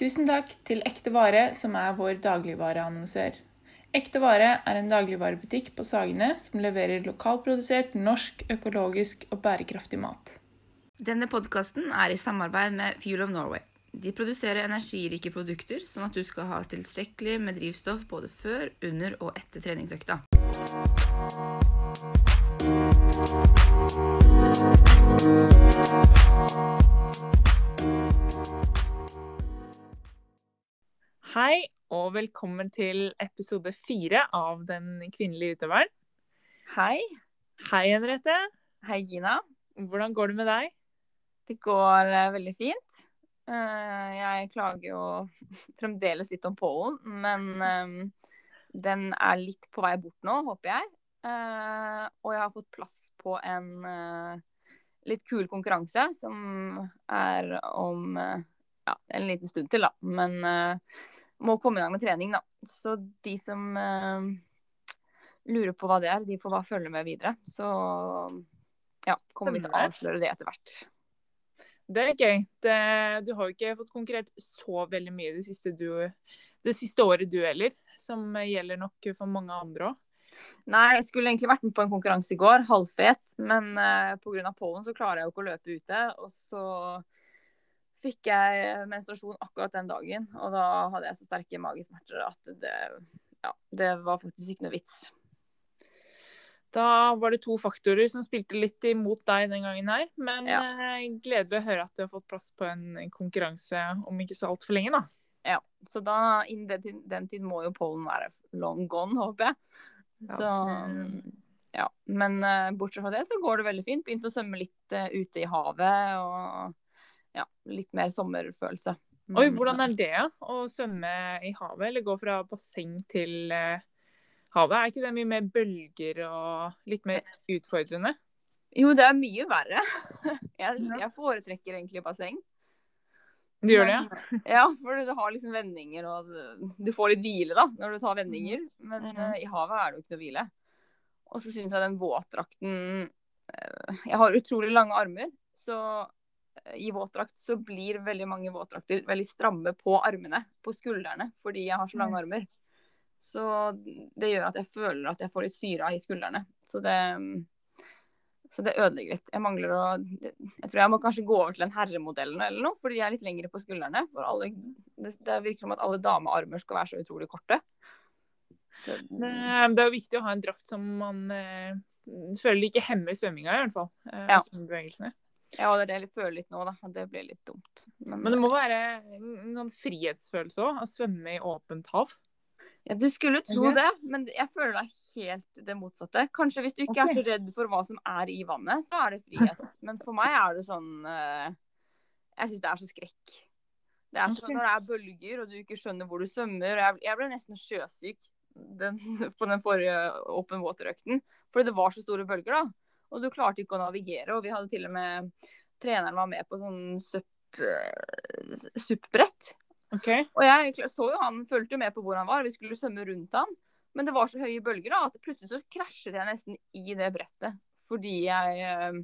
Tusen takk til Ekte Vare, som er vår dagligvareannonsør. Ekte Vare er en dagligvarebutikk på Sagene som leverer lokalprodusert, norsk, økologisk og bærekraftig mat. Denne podkasten er i samarbeid med Fuel of Norway. De produserer energirike produkter, sånn at du skal ha tilstrekkelig med drivstoff både før, under og etter treningsøkta. Hei, og velkommen til episode fire av Den kvinnelige utøveren. Hei. Hei, Henriette. Hei, Gina. Hvordan går det med deg? Det går uh, veldig fint. Uh, jeg klager jo fremdeles litt om pollen, men eh, den er litt på vei bort nå, håper jeg. Uh, og jeg har fått plass på en litt kul konkurranse som er om ja, en liten stund til, da. Men eh, må komme i gang med trening, da. Så de som eh, lurer på hva det er, de får bare følge med videre. Så ja, kommer vi til å avsløre det etter hvert. Det er gøy. Det, du har jo ikke fått konkurrert så veldig mye det siste, du, det siste året du heller, som gjelder nok for mange andre òg. Nei, jeg skulle egentlig vært med på en konkurranse i går, halvfet. Men uh, pga. pollen så klarer jeg jo ikke å løpe ute. Og så fikk jeg menstruasjon akkurat den dagen. Og da hadde jeg så sterke magesmerter at det, ja, det var faktisk ikke noe vits. Da var det to faktorer som spilte litt imot deg den gangen her. Men Ja. eh, gledelig å høre at du har fått plass på en konkurranse om ikke så altfor lenge, da. Ja, Så da innen den, tid- den tid må jo pollen være long gone, håper jeg. Så ja. Men eh, bortsett fra det så går det veldig fint. Begynte å svømme litt eh, ute i havet og ja, litt mer sommerfølelse. Oi, hvordan er det å svømme i havet, eller gå fra basseng til eh, havet? Er ikke det mye mer bølger og litt mer utfordrende? Jo, det er mye verre. Jeg, jeg foretrekker egentlig basseng. Du gjør det, ja? Ja, for du har liksom vendinger, og du- får litt hvile da, når du tar vendinger. Men mm. uh, i havet er det jo ikke noe hvile. Og så syns jeg den våtdrakten eh, Jeg har utrolig lange armer, så i våtdrakt så blir veldig mange våtdrakter veldig stramme på armene, på skuldrene, fordi jeg har så lange armer. Så det gjør at jeg føler at jeg får litt syre i skuldrene. Så det, så det ødelegger litt. Jeg mangler å Jeg tror jeg må kanskje gå over til en herremodell eller noe, fordi jeg er litt lengre på skuldrene. Alle, det, det virker som at alle damearmer skal være så utrolig korte. Det, eh, det er jo viktig å ha en drakt som man eh, føler ikke hemmer svømminga, i hvert fall. Eh, Ja. Ja, det er det jeg føler litt nå, da. Det blir litt dumt. Men, Men det må være en sånn frihetsfølelse òg, å svømme i åpent hav. ja, du skulle tro det, men jeg føler er helt det motsatte. Kanskje hvis du ikke okay. er så redd for hva som er i vannet, så er det frihet. Men for meg er det sånn eh, Jeg syns det er så skrekk. Det er sånn når det er bølger, og du ikke skjønner hvor du svømmer. og jeg ble nesten sjøsyk den, på den forrige open water-økten. Fordi det var så store bølger, da. Og du klarte ikke å navigere. Og vi hadde til og med Treneren var med på sånn SUP-brett. Okay. Ok? Og jeg så jo han fulgte med på hvor han var, vi skulle svømme rundt han. Men det var så høye bølger da, at plutselig så krasjet jeg nesten i det brettet. Fordi jeg eh,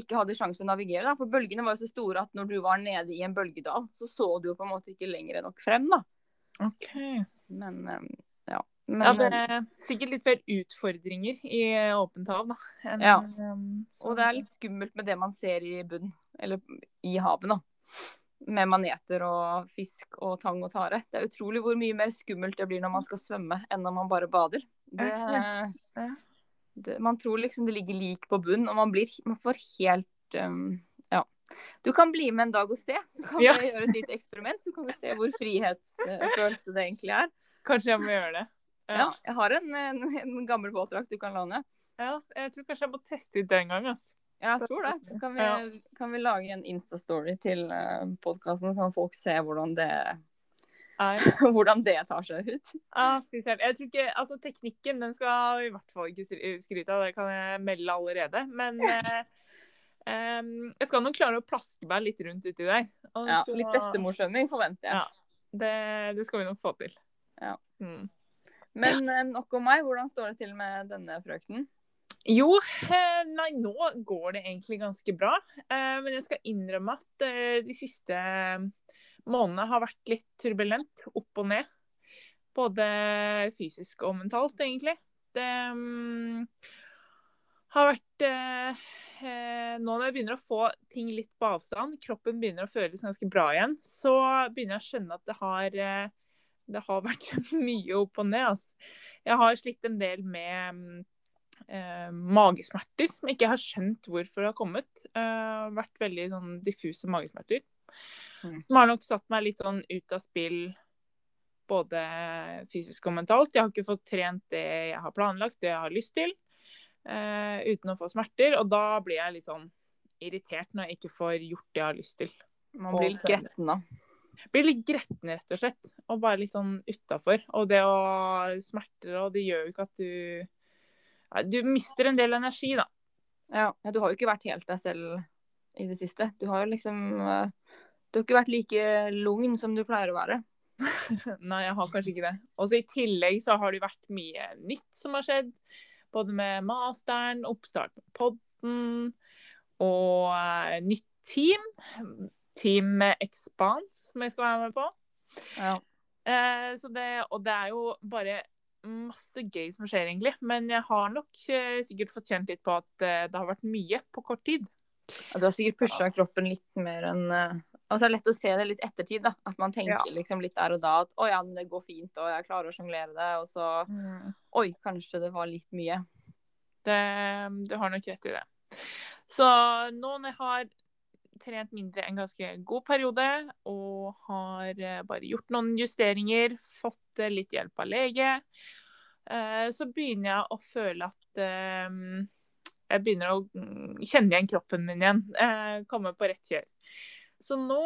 ikke hadde sjanse til å navigere. da, For bølgene var jo så store at når du var nede i en bølgedal, så så du jo på en måte ikke lenger nok frem. da. Ok. Men eh, ja. Ja, det er sikkert litt mer utfordringer i åpent hav, da. enn, Ja. um, Og det er litt skummelt med det man ser i bunn, eller i havet, da. Med maneter og fisk og tang og tare. Det er utrolig hvor mye mer skummelt det blir når man skal svømme, enn når man bare bader. Det, det, man tror liksom det ligger lik på bunn, og man, blir, man får helt um, Ja. Du kan bli med en dag og se, så kan Ja. gjøre et lite eksperiment. Så kan vi se hvor frihetsfølelse det egentlig er. Kanskje jeg må gjøre det. Ja, jeg har en, en, en gammel våtdrakt du kan låne. Ja, jeg tror kanskje jeg må teste ut det en gang. Altså. Ja, jeg tror det. Kan vi, Ja. kan vi lage en Insta-story til podkasten, så kan folk se hvordan det, hvordan det tar seg ut. Ja, jeg tror ikke, altså Teknikken den skal vi i hvert fall ikke skryte av, det kan jeg melde allerede. Men eh, jeg skal nok klare å plaske meg litt rundt uti der. Og Ja, så- litt bestemorskjønning forventer jeg. Ja. Det, det skal vi nok få til. Ja. Mm. Men eh, nok om meg. Hvordan står det til med denne frøkten? Jo, eh, nei, nå går det egentlig ganske bra. Eh, men jeg skal innrømme at de siste månedene har vært litt turbulent, opp og ned. Både fysisk og mentalt, egentlig. Det um, har vært Nå når jeg begynner å få ting litt på avstand, kroppen begynner å føles ganske bra igjen, så begynner jeg å skjønne at det har, det har vært mye opp og ned. Altså. Jeg har slitt en del med magesmerter som ikke har skjønt hvorfor det har kommet. vært veldig sånn diffuse magesmerter. Mm. Som har nok satt meg litt sånn ut av spill både fysisk og mentalt. Jeg har ikke fått trent det jeg har planlagt, det jeg har lyst til, eh, uten å få smerter. Og da blir jeg litt sånn irritert når jeg ikke får gjort det jeg har lyst til. Man blir litt gretten da. Blir litt gretten, rett og slett. Og bare litt sånn utafor. Og det å smerter og det gjør jo ikke at du ja, Du mister en del energi, da. Ja, du har jo ikke vært helt deg selv i det siste. Du har jo liksom uh, Du har ikke vært like lugn som du pleier å være. Nei, jeg har kanskje ikke det. Og så I tillegg så har det vært mye nytt som har skjedd. Både med masteren, oppstart på podden og uh, nytt team. Team Expans, som jeg skal være med på. Ja. Uh, det, og det er jo bare masse gøy som skjer, egentlig. Men jeg har nok eh, sikkert fått kjent litt på at det har vært mye på kort tid. Du har sikkert pusha kroppen litt mer enn og så er det lett å se det litt ettertid, da. At man tenker ja. liksom litt der og da at å ja, men det går fint, og jeg klarer å sjonglere det. Og så mm. oi, kanskje det var litt mye. Det, du har nok rett i det. Så nå når jeg har trent mindre en ganske god periode og har eh, bare gjort noen justeringer, fått eh, litt hjelp av lege, eh, så begynner jeg å føle at jeg begynner å mm, kjenne igjen kroppen min igjen. Komme på rett kjør. Så nå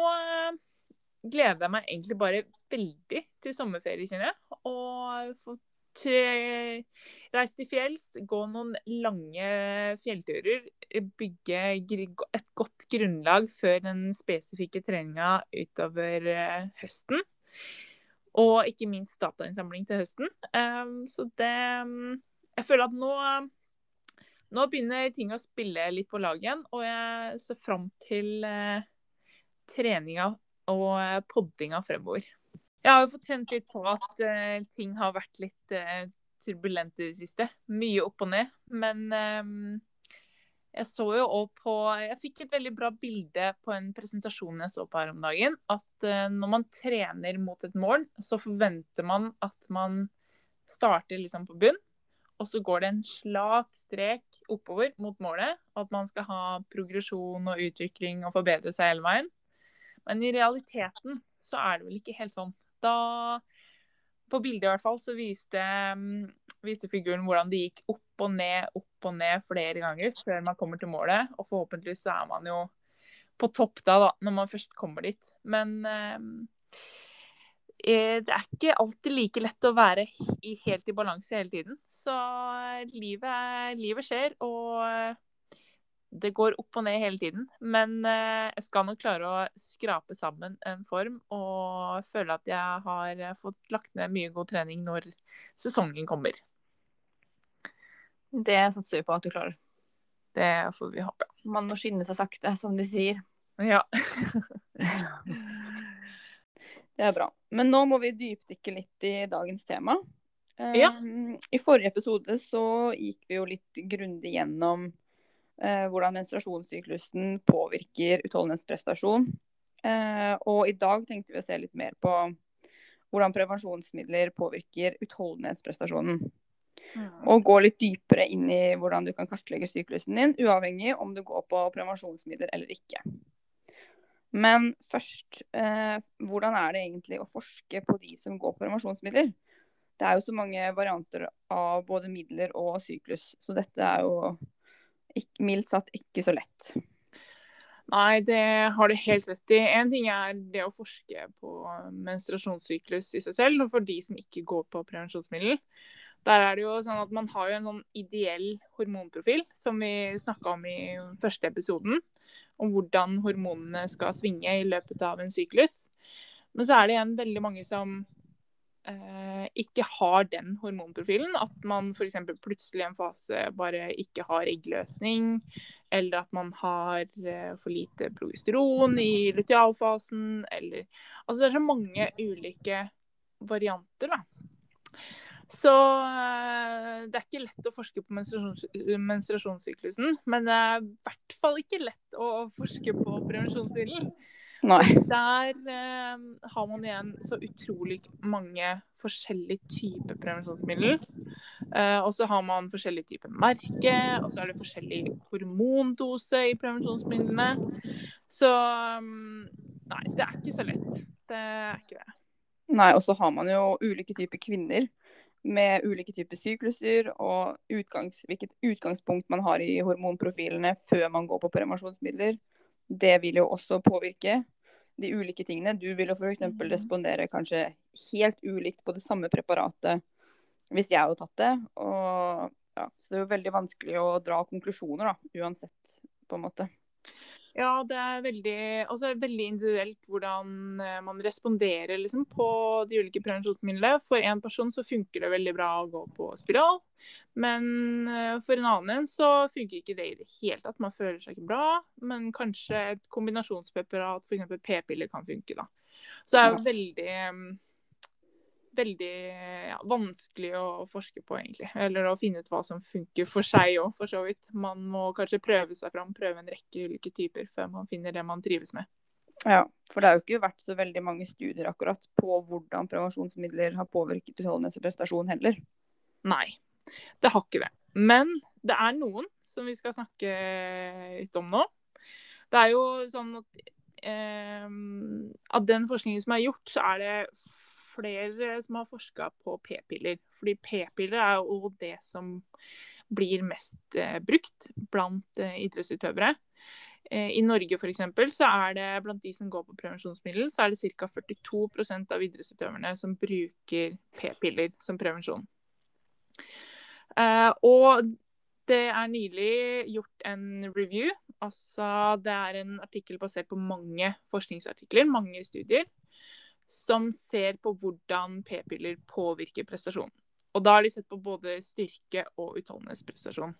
gleder jeg meg egentlig bare veldig til sommerferie, kjenner jeg. Og få reise til fjells, gå noen lange fjellturer. Bygge et godt grunnlag før den spesifikke treninga utover eh, høsten. Og ikke minst datainnsamling til høsten. Um, så det Jeg føler at nå nå begynner ting å spille litt på lag igjen, og jeg ser fram til uh, treninga og eh, poddinga fremover. Jeg har jo fått kjent litt på at uh, ting har vært litt uh, turbulent i det siste. Mye opp og ned. Men um, jeg så jo òg på Jeg fikk et veldig bra bilde på en presentasjon jeg så på her om dagen. At uh, når man trener mot et mål, så forventer man at man starter liksom på bunn. Og så går det en slak strek oppover mot målet. At man skal ha progresjon og utvikling og forbedre seg hele veien. Men i realiteten så er det vel ikke helt sånn. Da På bildet i hvert fall så viste, mm, viste figuren hvordan det gikk opp og ned, opp og ned flere ganger før man kommer til målet. Og forhåpentligvis så er man jo på topp da, da når man først kommer dit. Men eh, eh det er ikke alltid like lett å være helt i balanse hele tiden. Så livet, livet skjer, og det går opp og ned hele tiden. Men eh, jeg skal nok klare å skrape sammen en form og føle at jeg har fått lagt ned mye god trening når sesongen kommer. Det satser vi på at du klarer. Det får vi håpe. Man må skynde seg sakte, som de sier. Ja. det er bra. Men nå må vi dypdykke litt i dagens tema. Ja. Um, I forrige episode så gikk vi jo litt grundig gjennom hvordan menstruasjonssyklusen påvirker utholdenhetsprestasjon. Eh, og i dag tenkte vi å se litt mer på hvordan prevensjonsmidler påvirker utholdenhetsprestasjonen. Mm. Og gå litt dypere inn i hvordan du kan kartlegge syklusen din, uavhengig om du går på prevensjonsmidler eller ikke. Men først, eh, hvordan er det egentlig å forske på de som går på prevensjonsmidler? Det er jo så mange varianter av både midler og syklus, så dette er jo ikke, mildt sagt ikke så lett. Nei, det har du helt rett i. En ting er det å forske på menstruasjonssyklus i seg selv, og for de som ikke går på prevensjonsmiddel. Der er det jo sånn at Man har jo en sånn ideell hormonprofil, som vi snakka om i første episoden. Om hvordan hormonene skal svinge i løpet av en syklus. Men så er det igjen veldig mange som ikke har den hormonprofilen. At man f.eks. plutselig i en fase bare ikke har eggløsning. Eller at man har eh, for lite progesteron i lutealfasen. Eller Altså det er så mange ulike varianter, da. Så eh, det er ikke lett å forske på menstruasjons menstruasjonssyklusen. Men det er i hvert fall ikke lett å forske på prevensjonsmiddel. Nei. Der eh, har man igjen så utrolig mange forskjellige typer prevensjonsmiddel. Eh, og så har man forskjellige typer merke, og så er det forskjellig hormondose i prevensjonsmidlene. Så mm, nei, det er ikke så lett. Det er ikke det. Nei, og så har man jo ulike typer kvinner med ulike typer sykluser og utgangs, hvilket utgangspunkt man har i hormonprofilene før man går på prevensjonsmidler. Det vil jo også påvirke de ulike tingene. Du vil jo f.eks. Mhm. respondere kanskje helt ulikt på det samme preparatet hvis jeg hadde tatt det. Og, ja, så det er jo veldig vanskelig å dra konklusjoner, da, uansett, på en måte. Ja, det er veldig, også er det veldig individuelt hvordan eh, man responderer liksom, på de ulike prevensjonsmidlene. For en person så funker det veldig bra å gå på spiral, men eh, for en annen så funker ikke det i det hele tatt. Man føler seg ikke bra, men kanskje et kombinasjonspreparat, f.eks. p-piller, kan funke. da. Så det er veldig mm, veldig ja, vanskelig å forske på, egentlig. Eller å finne ut hva som funker for seg òg, for så vidt. Man må kanskje prøve seg fram, prøve en rekke ulike typer før man finner det man trives med. Ja, for det har jo ikke vært så veldig mange studier akkurat på hvordan prevensjonsmidler har påvirket utholdenhet heller. Nei, det har ikke det. Men det er noen som vi skal snakke litt om nå. Det er jo sånn at eh, av den forskningen som er gjort, så er det flere som har forska på p-piller. Fordi p-piller er jo det som blir mest eh, brukt blant eh, idrettsutøvere. Eh, I Norge for eksempel, så er det blant de som går på prevensjonsmiddel, så er det ca. 42% av idrettsutøverne som bruker p-piller som prevensjon. Og det er nylig gjort en review. Altså det er en artikkel basert på mange forskningsartikler, mange studier, som ser på hvordan p-piller påvirker prestasjon. Og da har de sett på både styrke og utholdenhetsprestasjon.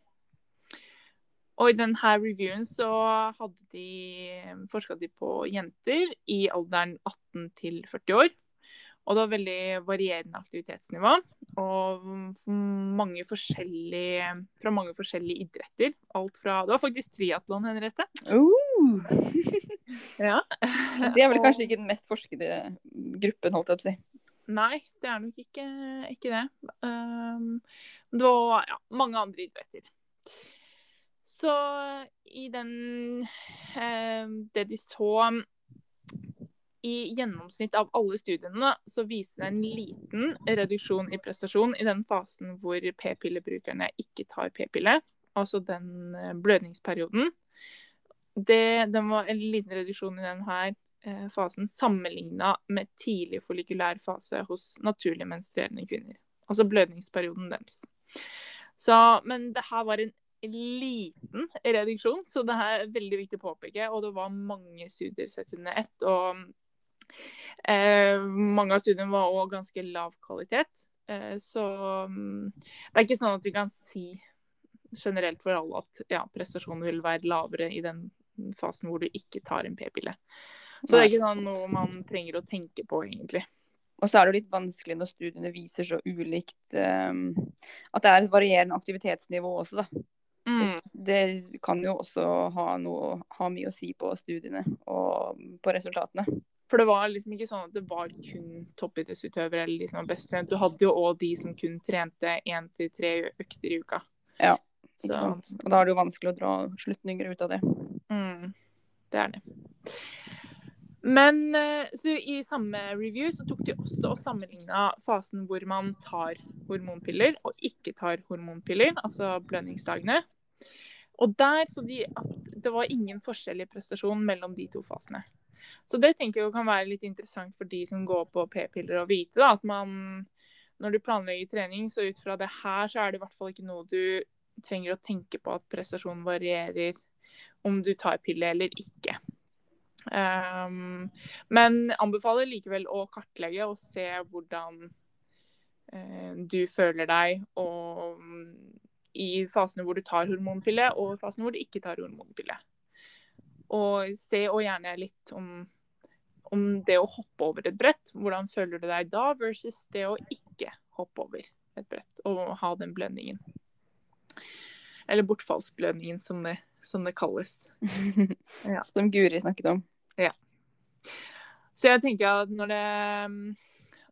Og i denne reviewen så hadde de forska på jenter i alderen 18 til 40 år. Og det var veldig varierende aktivitetsnivå. Og mange fra mange forskjellige idretter. Alt fra Det var faktisk triatlon, Henriette. Uh, Ja. det er vel kanskje ikke den mest forskede gruppen, holdt jeg på å si. Nei, det er nok ikke, ikke det. Um, det var ja, mange andre idretter. Så i den um, Det de så i gjennomsnitt av alle studiene, så viser det en liten reduksjon i prestasjon i den fasen hvor p-pillebrukerne ikke tar p-pille, altså den eh, blødningsperioden. Det, det var en liten reduksjon i denne eh, fasen sammenligna med tidlig follikulær fase hos naturlig menstruerende kvinner. Altså blødningsperioden deres. Så, men det her var en liten reduksjon, så det her er veldig viktig å påpeke. Og det var mange studier sett under ett. Og eh, mange av studiene var òg ganske lav kvalitet. Eh, så mm, det er ikke sånn at vi kan si generelt for alle at ja, prestasjonen vil være lavere i den fasen hvor du ikke tar en p-pille. Så det er ikke sånn noe man trenger å tenke på, egentlig. Og så er det jo litt vanskelig når studiene viser så ulikt um, At det er et varierende aktivitetsnivå også, da. Mm. Det kan jo også ha, noe, ha mye å si på studiene og på resultatene. For det var liksom ikke sånn at det var kun toppidrettsutøvere eller de som var best trent. Du hadde jo òg de som kun trente én til tre økter i uka. Ja, Så, Og da er det jo vanskelig å dra slutninger ut av det. Mm, det er det. Men eh, så i samme review så tok de også og sammenligna fasen hvor man tar hormonpiller og ikke tar hormonpiller, altså blødningsdagene. Og der så de at det var ingen forskjell i prestasjon mellom de to fasene. Så det tenker jeg kan være litt interessant for de som går på p-piller å vite. da, At man når du planlegger trening, så ut fra det her, så er det i hvert fall ikke noe du trenger å tenke på at prestasjonen varierer om du tar pille eller ikke. Um, men anbefaler likevel å kartlegge og se hvordan uh, du føler deg, og um, i fasene hvor du tar hormonpille, og fasene hvor du ikke tar hormonpille. Og se og gjerne litt om, om det å hoppe over et brett. Hvordan føler du deg da, versus det å ikke hoppe over et brett og ha den blødningen. Eller bortfallsblødningen, som det, som det kalles. Ja. Som Guri snakket om. Ja. Så jeg tenker at når det,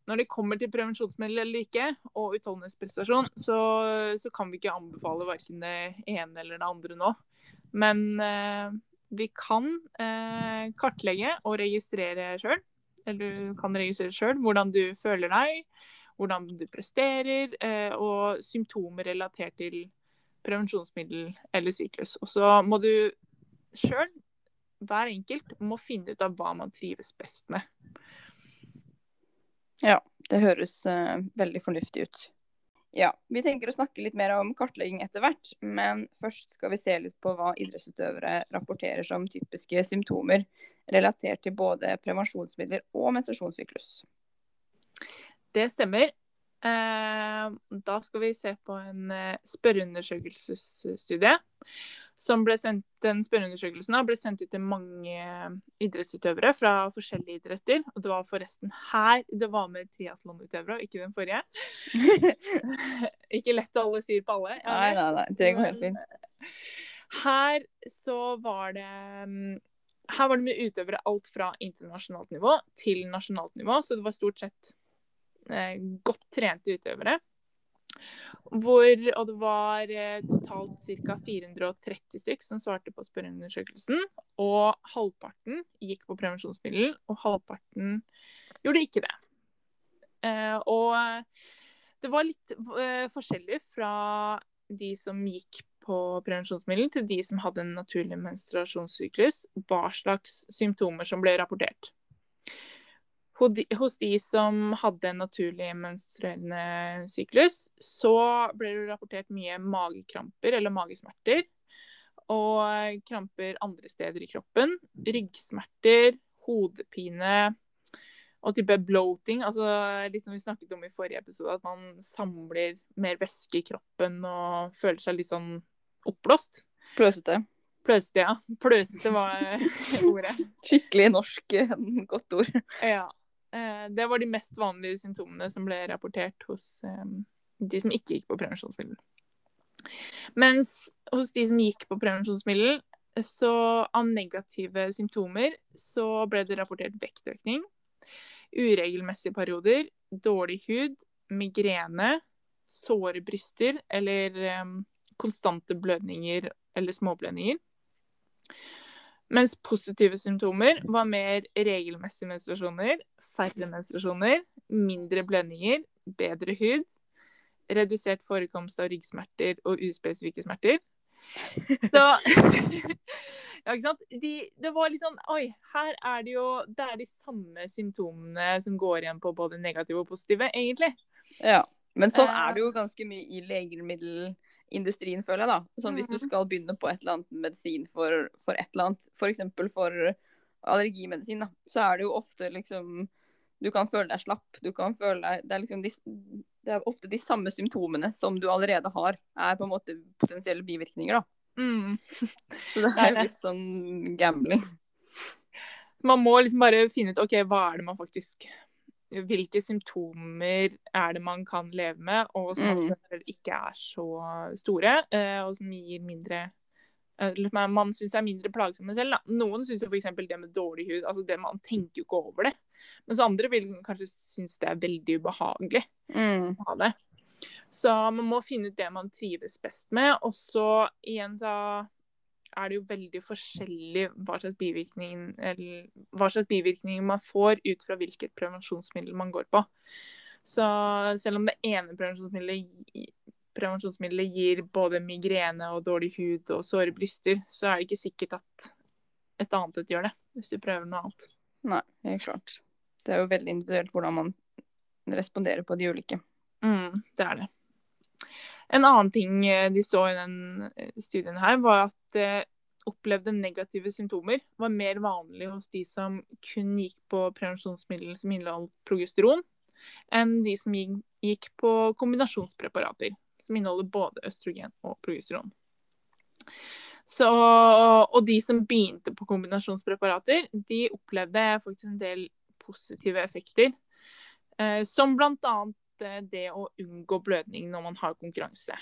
når det kommer til prevensjonsmiddel eller ikke, og utholdenhetsprestasjon, så, så kan vi ikke anbefale verken det ene eller det andre nå. Men eh, vi kan eh, kartlegge og registrere sjøl, eller du kan registrere sjøl, hvordan du føler deg, hvordan du presterer, eh, og symptomer relatert til prevensjonsmiddel eller syklus. Og så må du sjøl hver enkelt må finne ut av hva man trives best med. Ja, det høres uh, veldig fornuftig ut. Ja, vi tenker å snakke litt mer om kartlegging etter hvert, men først skal vi se litt på hva idrettsutøvere rapporterer som typiske symptomer relatert til både prevensjonsmidler og menstruasjonssyklus. Det stemmer. Eh, da skal vi se på en eh, spørreundersøkelsesstudie. Som ble sendt, den spørreundersøkelsen ble sendt ut til mange idrettsutøvere fra forskjellige idretter. Og det var forresten her det var med triatlonutøvere, og ikke den forrige. ikke lett å alle sier på alle. Nei, nei, nei. Det går helt fint. Her så var det her var det med utøvere alt fra internasjonalt nivå til nasjonalt nivå, så det var stort sett godt trente utøvere. Hvor, og det var eh, totalt ca. 430 stykk som svarte på spørreundersøkelsen. Og halvparten gikk på prevensjonsmiddel, og halvparten gjorde ikke det. Eh, og det var litt eh, forskjellig fra de som gikk på prevensjonsmiddel, til de som hadde en naturlig menstruasjonssyklus, hva slags symptomer som ble rapportert. Hos de som hadde en naturlig menstruerende syklus, så ble det rapportert mye magekramper eller magesmerter. Og kramper andre steder i kroppen. Ryggsmerter, hodepine og type bloating. Altså litt som vi snakket om i forrige episode, at man samler mer væske i kroppen og føler seg litt sånn oppblåst. Pløsete. Pløsete, ja. Pløsete var ordet. Skikkelig norsk godt ord. Ja. Eh, det var de mest vanlige symptomene som ble rapportert hos eh, de som ikke gikk på prevensjonsmiddel. Mens hos de som gikk på prevensjonsmiddel, så av negative symptomer så ble det rapportert vektøkning, uregelmessige perioder, dårlig hud, migrene, såre bryster eller um, konstante blødninger eller småblødninger. Mens positive symptomer var mer regelmessige menstruasjoner, færre menstruasjoner, mindre blødninger, bedre hud, redusert forekomst av ryggsmerter og uspesifikke smerter. Så Ja, ikke sant. De, det var litt sånn Oi, her er det jo Det er de samme symptomene som går igjen på både negative og positive, egentlig. Ja. Men sånn er det jo eh. ganske mye i legemiddel industrien, føler jeg. da. Sånn Hvis du mhm. skal begynne på et eller annet medisin for, for et eller annet, f.eks. For, for allergimedisin, da, så er det jo ofte liksom Du kan føle deg slapp, du kan føle deg Det er liksom de, det er ofte de samme symptomene som du allerede har, er på en måte potensielle bivirkninger, da. Mm. Så det er jo litt sånn gambling. Man må liksom bare finne ut OK, hva er det man faktisk hvilke symptomer er det man kan leve med, og som mm. ikke er så store, eh, og som gir mindre eh, man syns er mindre plagsomme selv. Da. Noen syns f.eks. det med dårlig hud altså det Man tenker jo ikke over det. Mens andre vil kanskje synes det er veldig ubehagelig mm. å ha det. Så man må finne ut det man trives best med. Og så igjen så er det jo veldig forskjellig hva slags hva slags bivirkninger man får ut fra hvilket prevensjonsmiddel man går på. Så selv om det ene prevensjonsmiddelet, prevensjonsmiddelet gir både migrene og dårlig hud og såre bryster, så er det ikke sikkert at et annet et gjør det, hvis du prøver noe annet. Nei, helt klart. Det er jo veldig individuelt hvordan man responderer på de ulike. Mm, det er det. En annen ting eh, de så i den eh, studien her, var at eh, opplevde negative symptomer var mer vanlig hos de som kun gikk på prevensjonsmiddel som inneholdt progesteron, enn de som gikk på kombinasjonspreparater, som inneholder både østrogen og progesteron. Så, og de som begynte på kombinasjonspreparater, de opplevde faktisk en del positive effekter. som som bl.a. Eh, det å unngå blødning når man har konkurranse.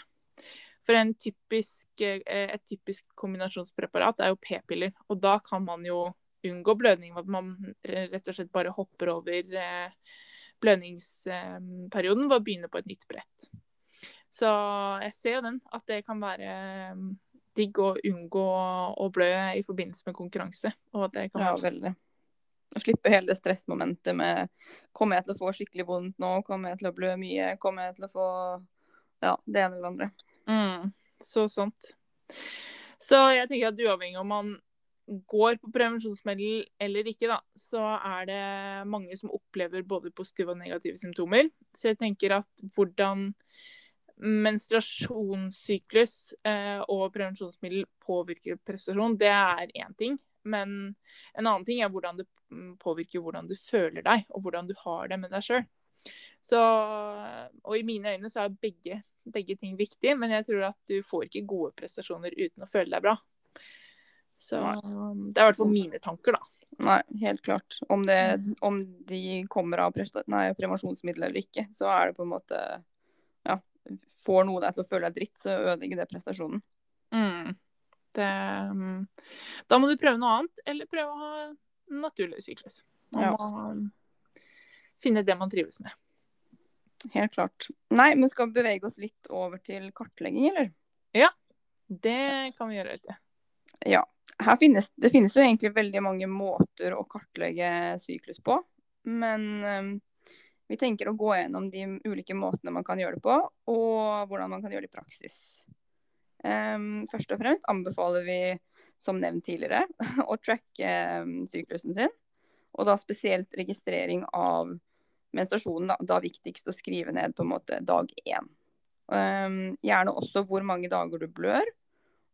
For typisk, eh, et typisk kombinasjonspreparat er jo p-piller. Og da kan man jo unngå blødning ved at man rett og slett bare hopper over eh, blødningsperioden ved å begynne på et nytt brett. Så jeg ser jo den, at det kan være digg å unngå å blø i forbindelse med konkurranse. Og at det kan ja, veldig. Å slippe hele det stressmomentet med Kommer jeg til å få skikkelig vondt nå? Kommer jeg til å blø mye? Kommer jeg til å få ja, det ene eller andre? Mm, så sant. Så jeg tenker at uavhengig om man går på prevensjonsmiddel eller ikke, da, så er det mange som opplever både positive og negative symptomer. Så jeg tenker at hvordan menstruasjonssyklus eh, og prevensjonsmiddel påvirker prestasjon, det er én ting. Men en annen ting er hvordan det påvirker hvordan du føler deg, og hvordan du har det med deg sjøl. Og i mine øyne så er begge, begge, ting viktig, men jeg tror at du får ikke gode prestasjoner uten å føle deg bra. Så det er i hvert fall mine tanker, da. Nei, helt klart. Om, det, om de kommer av prevensjonsmiddel eller ikke, så er det på en måte Ja, får noe deg til å føle deg dritt, så ødelegger det prestasjonen. Mm. Det, mm, da må du prøve noe annet, eller prøve å ha naturlig syklus. Man ja. må finne det man trives med. Helt klart. Nei, men skal vi bevege oss litt over til kartlegging, eller? Ja, det kan vi gjøre. Ute. Ja. Finnes, det finnes jo egentlig veldig mange måter å kartlegge syklus på. Men um, vi tenker å gå gjennom de ulike måtene man kan gjøre det på, og hvordan man kan gjøre det i praksis. Um, først og fremst anbefaler vi, som nevnt tidligere, å tracke um, syklusen sin. Og da spesielt registrering av menstruasjonen. Da, da viktigst å skrive ned på en måte dag én. Um, gjerne også hvor mange dager du blør,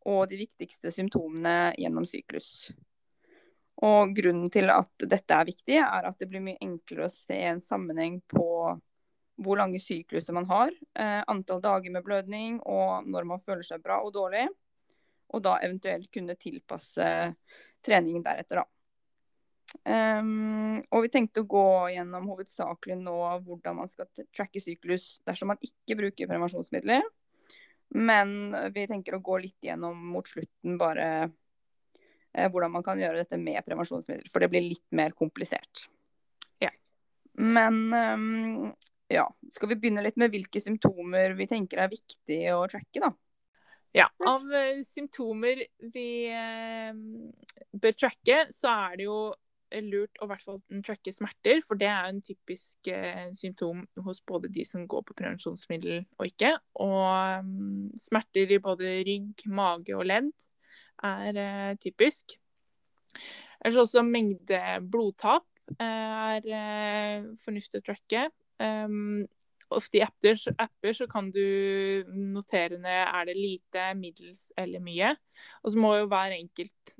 og de viktigste symptomene gjennom syklus. Og grunnen til at dette er viktig, er at det blir mye enklere å se en sammenheng på hvor lange sykluser man har, eh, antall dager med blødning og når man føler seg bra og dårlig. Og da eventuelt kunne tilpasse treningen deretter, da. Um, og vi tenkte å gå gjennom hovedsakelig nå hvordan man skal tracke syklus dersom man ikke bruker prevensjonsmidler. Men vi tenker å gå litt gjennom mot slutten bare eh, hvordan man kan gjøre dette med prevensjonsmidler. For det blir litt mer komplisert. Ja. Men um, ja, skal vi begynne litt med hvilke symptomer vi tenker er viktig å tracke, da? Ja, av uh, symptomer vi uh, bør tracke, så er det jo lurt å hvert fall tracke smerter, for det er en typisk uh, symptom hos både de som går på prevensjonsmiddel og ikke. Og um, smerter i både rygg, mage og ledd er eh, typisk. Ellers også mengde blodtap eh, er eh, fornuftig å tracke. Um, ofte i apper, apper, så kan du notere ned er det lite, middels eller mye. Og så må jo hver enkelt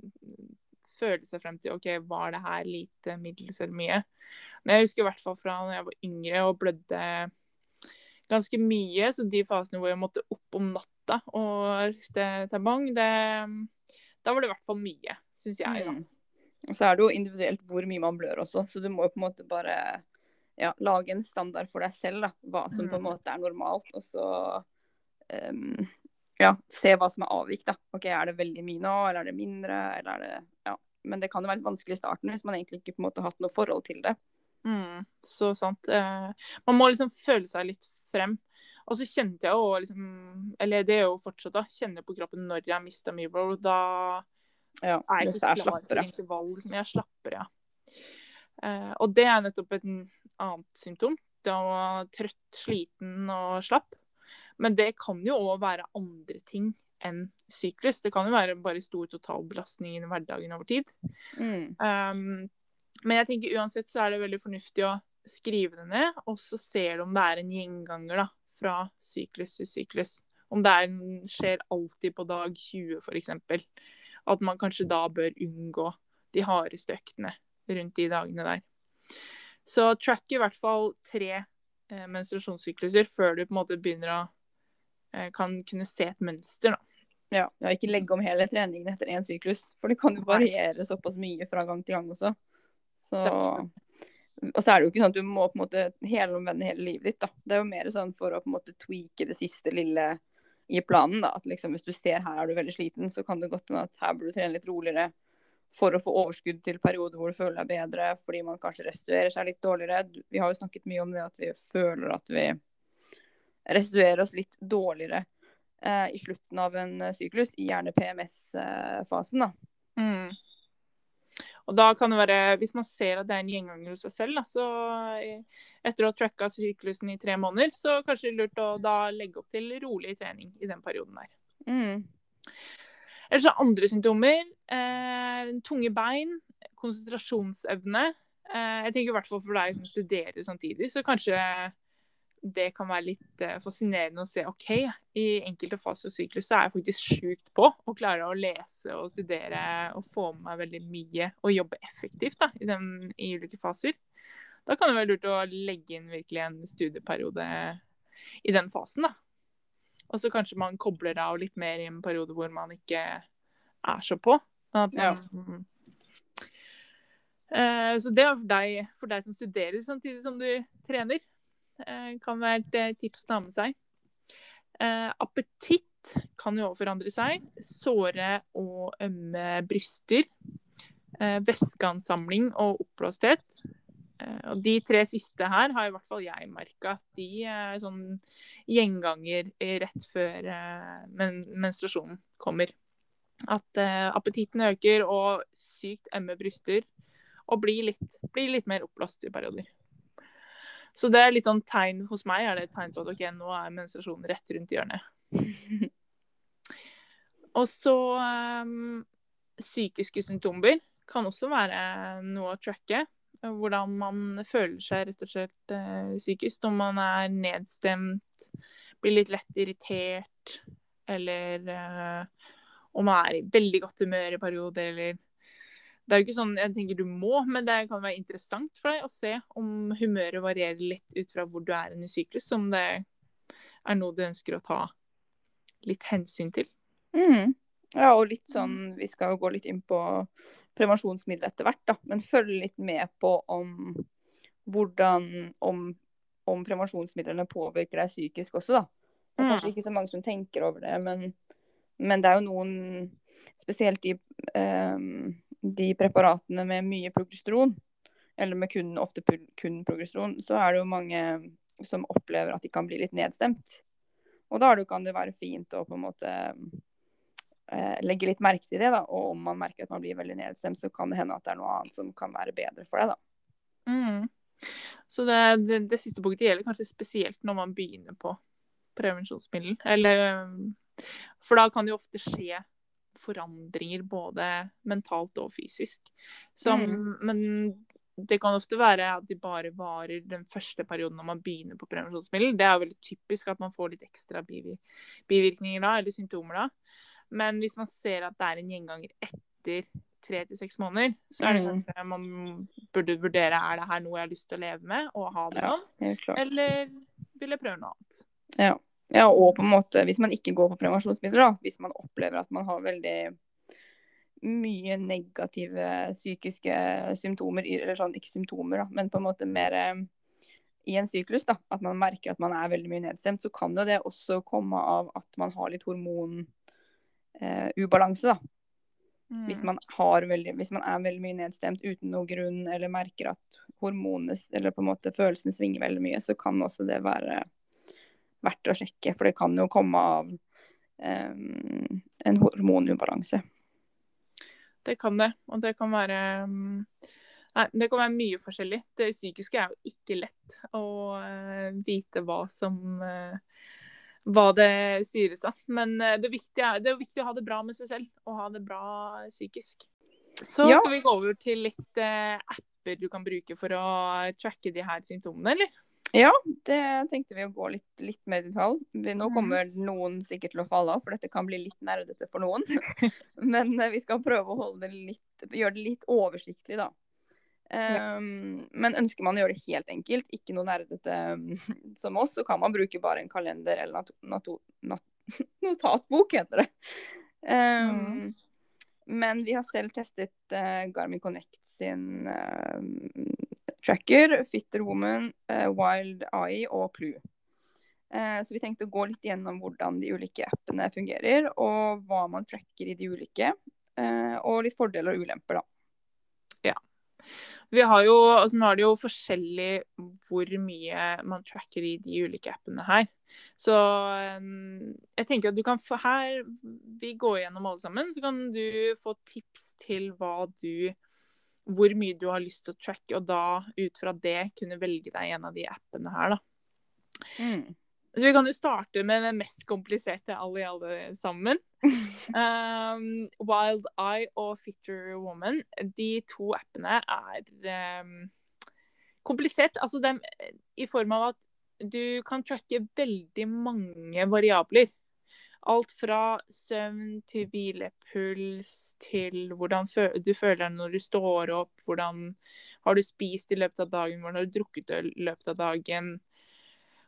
føle seg frem til OK, var det her lite, middels eller mye. Men jeg husker i hvert fall fra da jeg var yngre og blødde ganske mye, så de fasene hvor jeg måtte opp om natta og rifte tabang, det da var det i hvert fall mye, syns jeg. Mm. Og så er det jo individuelt hvor mye man blør også, så du må jo på en måte bare ja, lage en standard for deg selv, da. Hva som på en mm. måte er normalt. Og så um, ja, se hva som er avvik, da. OK, er det veldig mye nå, eller er det mindre, eller er det Ja. Men det kan jo være litt vanskelig i starten hvis man egentlig ikke på en måte har hatt noe forhold til det. Mm, så sant. Eh, man må liksom føle seg litt frem. Og så kjente jeg jo liksom Eller det er jo fortsatt, da. Kjenner på kroppen når jeg har mista mye blod. Da ja, er jeg ikke klar for intervall. Liksom. Jeg slapper, ja. Eh, og det er nettopp et annet symptom. Det å være trøtt, sliten og slapp. Men det kan jo òg være andre ting enn syklus. Det kan jo være bare stor totalbelastning i hverdagen over tid. Mm. Um, men jeg tenker uansett så er det veldig fornuftig å skrive det ned, og så ser du om det er en gjenganger da, fra syklus til syklus. Om det er, skjer alltid på dag 20 f.eks. At man kanskje da bør unngå de hardeste øktene rundt de dagene der. Så track i hvert fall tre eh, menstruasjonssykluser før du på en måte begynner å eh, kan kunne se et mønster. da. Ja, ja, ikke legge om hele treningen etter én syklus, for det kan jo variere såpass mye fra gang til gang også. Så, og så er det jo ikke sånn at du må på en måte helomvende hele livet ditt, da. Det er jo mer sånn for å på en måte tweake det siste lille i planen, da. At liksom hvis du ser her er du veldig sliten, så kan det godt hende at her burde du trene litt roligere for å få overskudd til perioder hvor du føler deg bedre, fordi man kanskje restituerer seg litt dårligere. Vi har jo snakket mye om det at vi føler at vi restituerer oss litt dårligere eh, i slutten av en eh, syklus, gjerne PMS-fasen. da. Mm. Og da kan det være, Hvis man ser at det er en gjenganger hos seg selv, da, så eh, etter å ha tracka syklusen i tre måneder, så kanskje det er lurt å da legge opp til rolig trening i den perioden der. Mm. Ellers så andre symptomer. Eh, tunge bein, konsentrasjonsevne. Eh, jeg tenker i hvert fall for deg som studerer samtidig, så kanskje det kan være litt eh, fascinerende å se OK, i enkelte faser av syklus så er jeg faktisk sjukt på og klarer å lese og studere og få med meg veldig mye og jobbe effektivt da, i, den, i ulike faser. Da kan det være lurt å legge inn virkelig en studieperiode i den fasen. da. Og så kanskje man kobler av litt mer i en periode hvor man ikke er så på. At man, uh, Så det er for deg, for deg som studerer samtidig som du trener. Uh, Kan være et eh, tips å ta med seg. Uh, Appetitt kan jo også forandre seg. Såre og ømme bryster. Eh, Væskeansamling og oppblåsthet. Eh, Og de tre siste her har i hvert fall jeg merka at de er sånn gjenganger rett før eh, men menstruasjonen kommer. At uh, appetitten øker og sykt emmer bryster. Og blir litt, blir litt mer oppblåst i perioder. Så det er litt sånn tegn hos meg er det et tegn på at ok, nå er menstruasjonen rett rundt hjørnet. Og så um, psykiske symptomer kan også være noe å tracke. Hvordan man føler seg rett og slett eh, psykisk. Om man er nedstemt, blir litt lett irritert, eller eh, om man er i veldig godt humør i perioder, eller Det er jo ikke sånn jeg tenker du må, men det kan være interessant for deg å se om humøret varierer litt ut fra hvor du er i syklus. Om det er noe du ønsker å ta litt hensyn til. Mm. Ja, og litt sånn Vi skal jo gå litt inn på prevensjonsmiddel etter hvert, da. Men følge litt med på om hvordan om, om prevensjonsmidlene påvirker deg psykisk også, da. Det er kanskje ikke så mange som tenker over det, men, men det er jo noen Spesielt de, ehm, de preparatene med mye progesteron, eller med kun, ofte kun progesteron, så er det jo mange som opplever at de kan bli litt nedstemt. Og da kan det være fint å på en måte eh, legge litt merke til det. da, Og om man merker at man blir veldig nedstemt, så kan det hende at det er noe annet som kan være bedre for deg. da. Mm. Så det, det, det siste punktet gjelder kanskje spesielt når man begynner på prevensjonsmiddel. Eller, for da kan det jo ofte skje forandringer både mentalt og fysisk. Som, Men det kan ofte være at de bare varer den første perioden når man begynner på prevensjonsmiddel. Det er jo veldig typisk at man får litt ekstra bivirkninger da, eller symptomer da. Men hvis man ser at det er en gjenganger etter tre til seks måneder, så er det Mm. kanskje man burde vurdere er det her noe jeg har lyst til å leve med og ha det Ja, sånn, eller vil jeg prøve noe annet. Ja. ja, og på en måte, hvis man ikke går på prevensjonsmidler, da, hvis man opplever at man har veldig mye negative psykiske symptomer, eller sånn, ikke symptomer, da, men på en måte mer eh, i en syklus, da, at man merker at man er veldig mye nedstemt, så kan jo det også komme av at man har litt hormonubalanse. Eh, ubalanse, da. Mm. Hvis man, har veldig, hvis man er veldig mye nedstemt uten noen grunn, eller merker at hormonene, eller på en måte følelsene svinger veldig mye, så kan også det være verdt å sjekke. For det kan jo komme av em, en hormonubalanse. Det kan det, og det kan være mm, Nei, det kan være mye forskjellig. Det psykiske er jo ikke lett å eh, vite hva som eh, Hva det styres av. Men eh, det, viktige er, det er viktig å ha det bra med seg selv, og ha det bra psykisk. Så Ja. skal vi gå over til litt eh, apper du kan bruke for å tracke de her symptomene, eller? Ja, det tenkte vi å gå litt, litt mer i detalj. Vi, nå Mhm. kommer noen sikkert til å falle av, for dette kan bli litt nerdete for noen. Men eh, vi skal prøve å holde det litt, gjøre det litt oversiktlig, da. Um, men ønsker man å gjøre det helt enkelt, ikke noe nerdete som oss, så kan man bruke bare en kalender eller nat notatbok, heter det. Um, mm. Men vi har selv testet uh, Garmin Connect sin uh, tracker, Fitter Woman, uh, Wild Eye og Clue. Så vi tenkte å gå litt gjennom hvordan de ulike appene fungerer, og hva man tracker i de ulike. og litt fordeler og ulemper, da. Vi har jo, altså Nå er det jo forskjellig hvor mye man tracker i de ulike appene her. Så um, jeg tenker at du kan få her Vi går gjennom alle sammen, så kan du få tips til hva du Hvor mye du har lyst til å tracke, og da ut fra det kunne velge deg en av de appene her, da. Mm. Så vi kan jo starte med det mest kompliserte alle i alle sammen. Um, Wild Eye og Fitter Woman, de to appene er um, komplisert. Altså dem i form av at du kan tracke veldig mange variabler. Alt fra søvn til hvilepuls til hvordan du føler deg når du står opp, hvordan har du spist i løpet av dagen, hvordan har du drukket i løpet av dagen,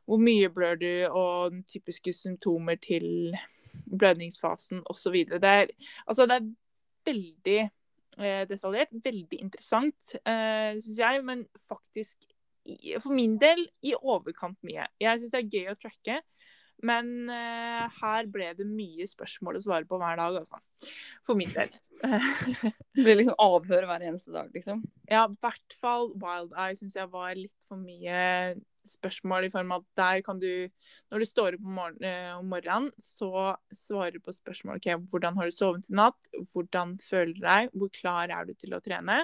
hvor mye blør du, og typiske symptomer til blødningsfasen osv. Det, er, altså det er veldig eh, detaljert, veldig interessant, eh, syns jeg, men faktisk for min del i overkant mye. Jeg syns det er gøy å tracke, men uh, her ble det mye spørsmål å svare på hver dag, altså. For min del. det blir liksom avhør hver eneste dag, liksom? Ja, i hvert fall Wild Eye syns jeg var litt for mye spørsmål i form av at der kan du Når du står opp morgen, eh, om morgenen, så svarer du på spørsmål ok, hvordan har du sovet i natt, hvordan føler du deg, hvor klar er du til å trene?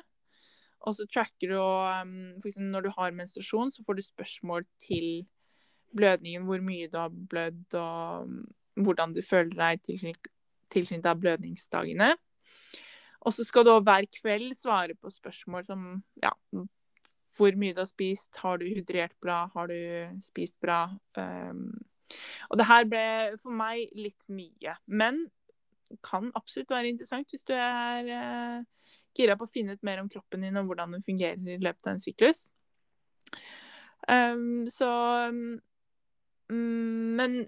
Og så tracker du og um, f.eks. når du har menstruasjon, så får du spørsmål til blødningen, hvor mye du har blødd, og hvordan du føler deg tilknyttet av blødningsdagene. Og så skal du hver kveld svare på spørsmål som ja, hvor mye du har spist, har du hydrert bra, har du spist bra? Um, og det her ble for meg litt mye. Men kan absolutt være interessant hvis du er uh, gira på å finne ut mer om kroppen din og hvordan den fungerer i løpet av en syklus. Um, så um, Men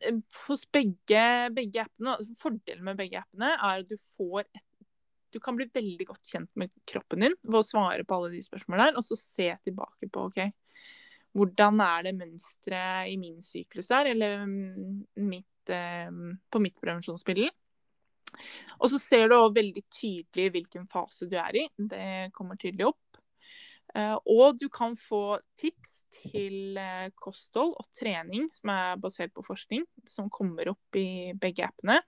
hos begge, begge appene, altså fordelen med begge appene er at du får et du kan bli veldig godt kjent med kroppen din ved å svare på alle de spørsmålene der, og så se tilbake på OK, hvordan er det mønsteret i min syklus er, eller mitt, eh, på mitt prevensjonsmiddel. Og så ser du også veldig tydelig hvilken fase du er i. Det kommer tydelig opp. Eh, og du kan få tips til eh, kosthold og trening som er basert på forskning, som kommer opp i begge appene.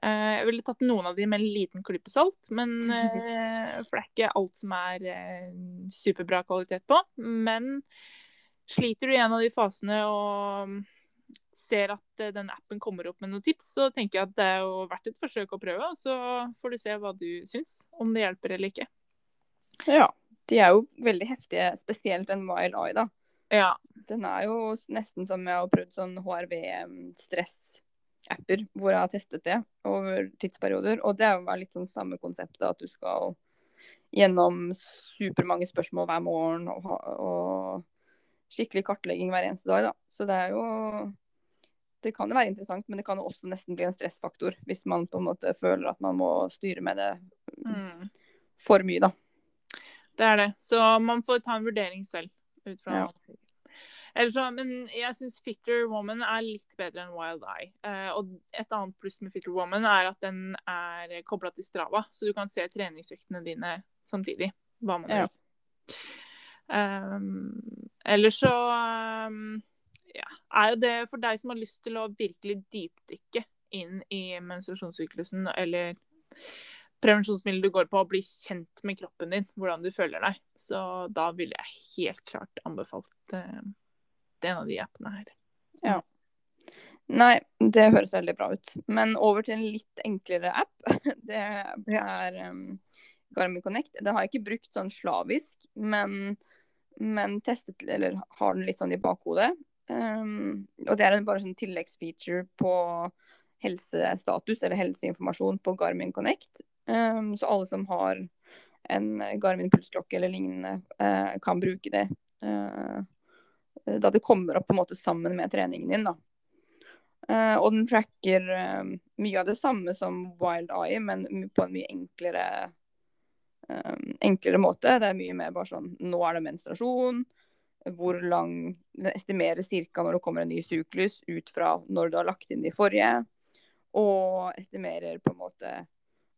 Eh, jeg ville tatt noen av de med en liten klype salt, men, eh, for det er ikke alt som er eh, superbra kvalitet på. Men sliter du i en av de fasene og ser at den appen kommer opp med noen tips, så tenker jeg at det er jo verdt et forsøk å prøve. Og så får du se hva du syns, om det hjelper eller ikke. Ja. De er jo veldig heftige, spesielt en Wild Eye, da. Ja. Den er jo nesten som jeg har prøvd sånn HRV-stress apper hvor jeg har testet det over tidsperioder. Og det jo litt sånn samme konseptet, at du skal gjennom supermange spørsmål hver morgen og, og, skikkelig kartlegging hver eneste dag. Da. Så det er jo Det kan jo være interessant, men det kan jo også nesten bli en stressfaktor hvis man på en måte føler at man må styre med det mm. for mye, da. Det er det. Så man får ta en vurdering selv ut fra ja. Så, men jeg syns Fitter Woman er litt bedre enn Wild Eye. Uh, og et annet pluss med Fitter Woman er at den er kobla til Strava, så du kan se treningsøktene dine samtidig. Hva man gjør. Um, eller så um, ja, er jo det for deg som har lyst til å virkelig dypdykke inn i menstruasjonssyklusen eller prevensjonsmiddel du går på, og bli kjent med kroppen din, hvordan du føler deg. Så da ville jeg helt klart anbefalt uh, en av de appene her. Ja. Nei, det høres veldig bra ut. Men over til en litt enklere app. Det er um, Garmin Connect. Det har jeg ikke brukt sånn slavisk, men, men testet, eller har den litt sånn i bakhodet. Um, og det er en bare sånn tilleggsfeature på helsestatus eller helseinformasjon på Garmin Connect. Um, så alle som har en Garmin pulsklokke eller lignende uh, kan bruke det. Eh, da det kommer opp på en måte sammen med treningen din. da. Uh, og den tracker uh, mye av det samme som Wild Eye, men på en mye enklere, uh, enklere måte. Det er mye mer bare sånn Nå er det menstruasjon. Hvor lang Den estimerer ca. når det kommer en ny syklus ut fra når du har lagt inn de forrige. Og estimerer på en måte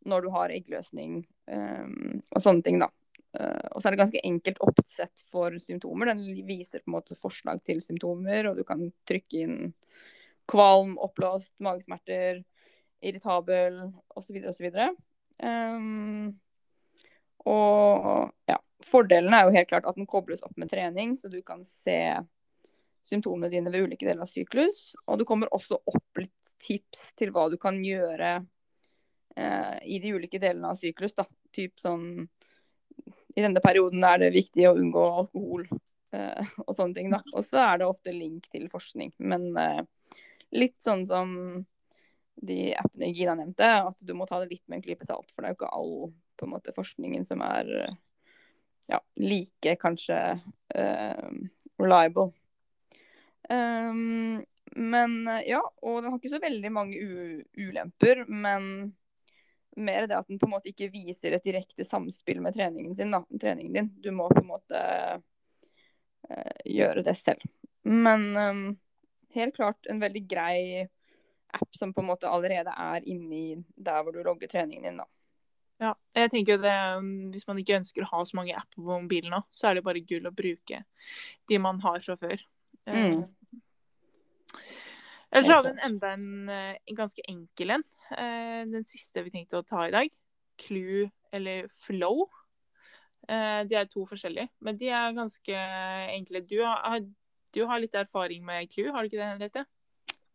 når du har eggløsning og sånne ting, da. Og så er det ganske enkelt oppsett for symptomer. Den viser på en måte forslag til symptomer, og du kan trykke inn kvalm, oppblåst, magesmerter, irritabel osv. osv. Um, og ja, fordelen er jo helt klart at den kobles opp med trening, så du kan se symptomene dine ved ulike deler av syklus. Og du kommer også opp litt tips til hva du kan gjøre eh, i de ulike delene av syklus. da. Typ sånn I denne perioden er det viktig å unngå alkohol eh, og sånne ting. da. Og så er det ofte link til forskning. Men eh, litt sånn som de appene Gina nevnte, at du må ta det litt med en klype salt. For det er jo ikke all på en måte, forskningen som er ja, like kanskje uh, reliable. Um, men ja, og den har ikke så veldig mange ulemper, men mer det at den på en måte ikke viser et direkte samspill med treningen, sin, da, treningen din. Du må på en måte uh, gjøre det selv. Men um, helt klart en veldig grei app som på en måte allerede er inni der hvor du logger treningen din, da. Ja, jeg tenker jo det, um, Hvis man ikke ønsker å ha så mange apper på mobilen nå, så er det bare gull å bruke de man har fra før. Eh, mm. Ellers har vi enda en, en, eh, ganske enkel en. Eh, den siste vi tenkte å ta i dag. Clue eller Flow. De er to forskjellige, men de er ganske enkle. Du har, du har litt erfaring med Clue, har du ikke det, Henriette?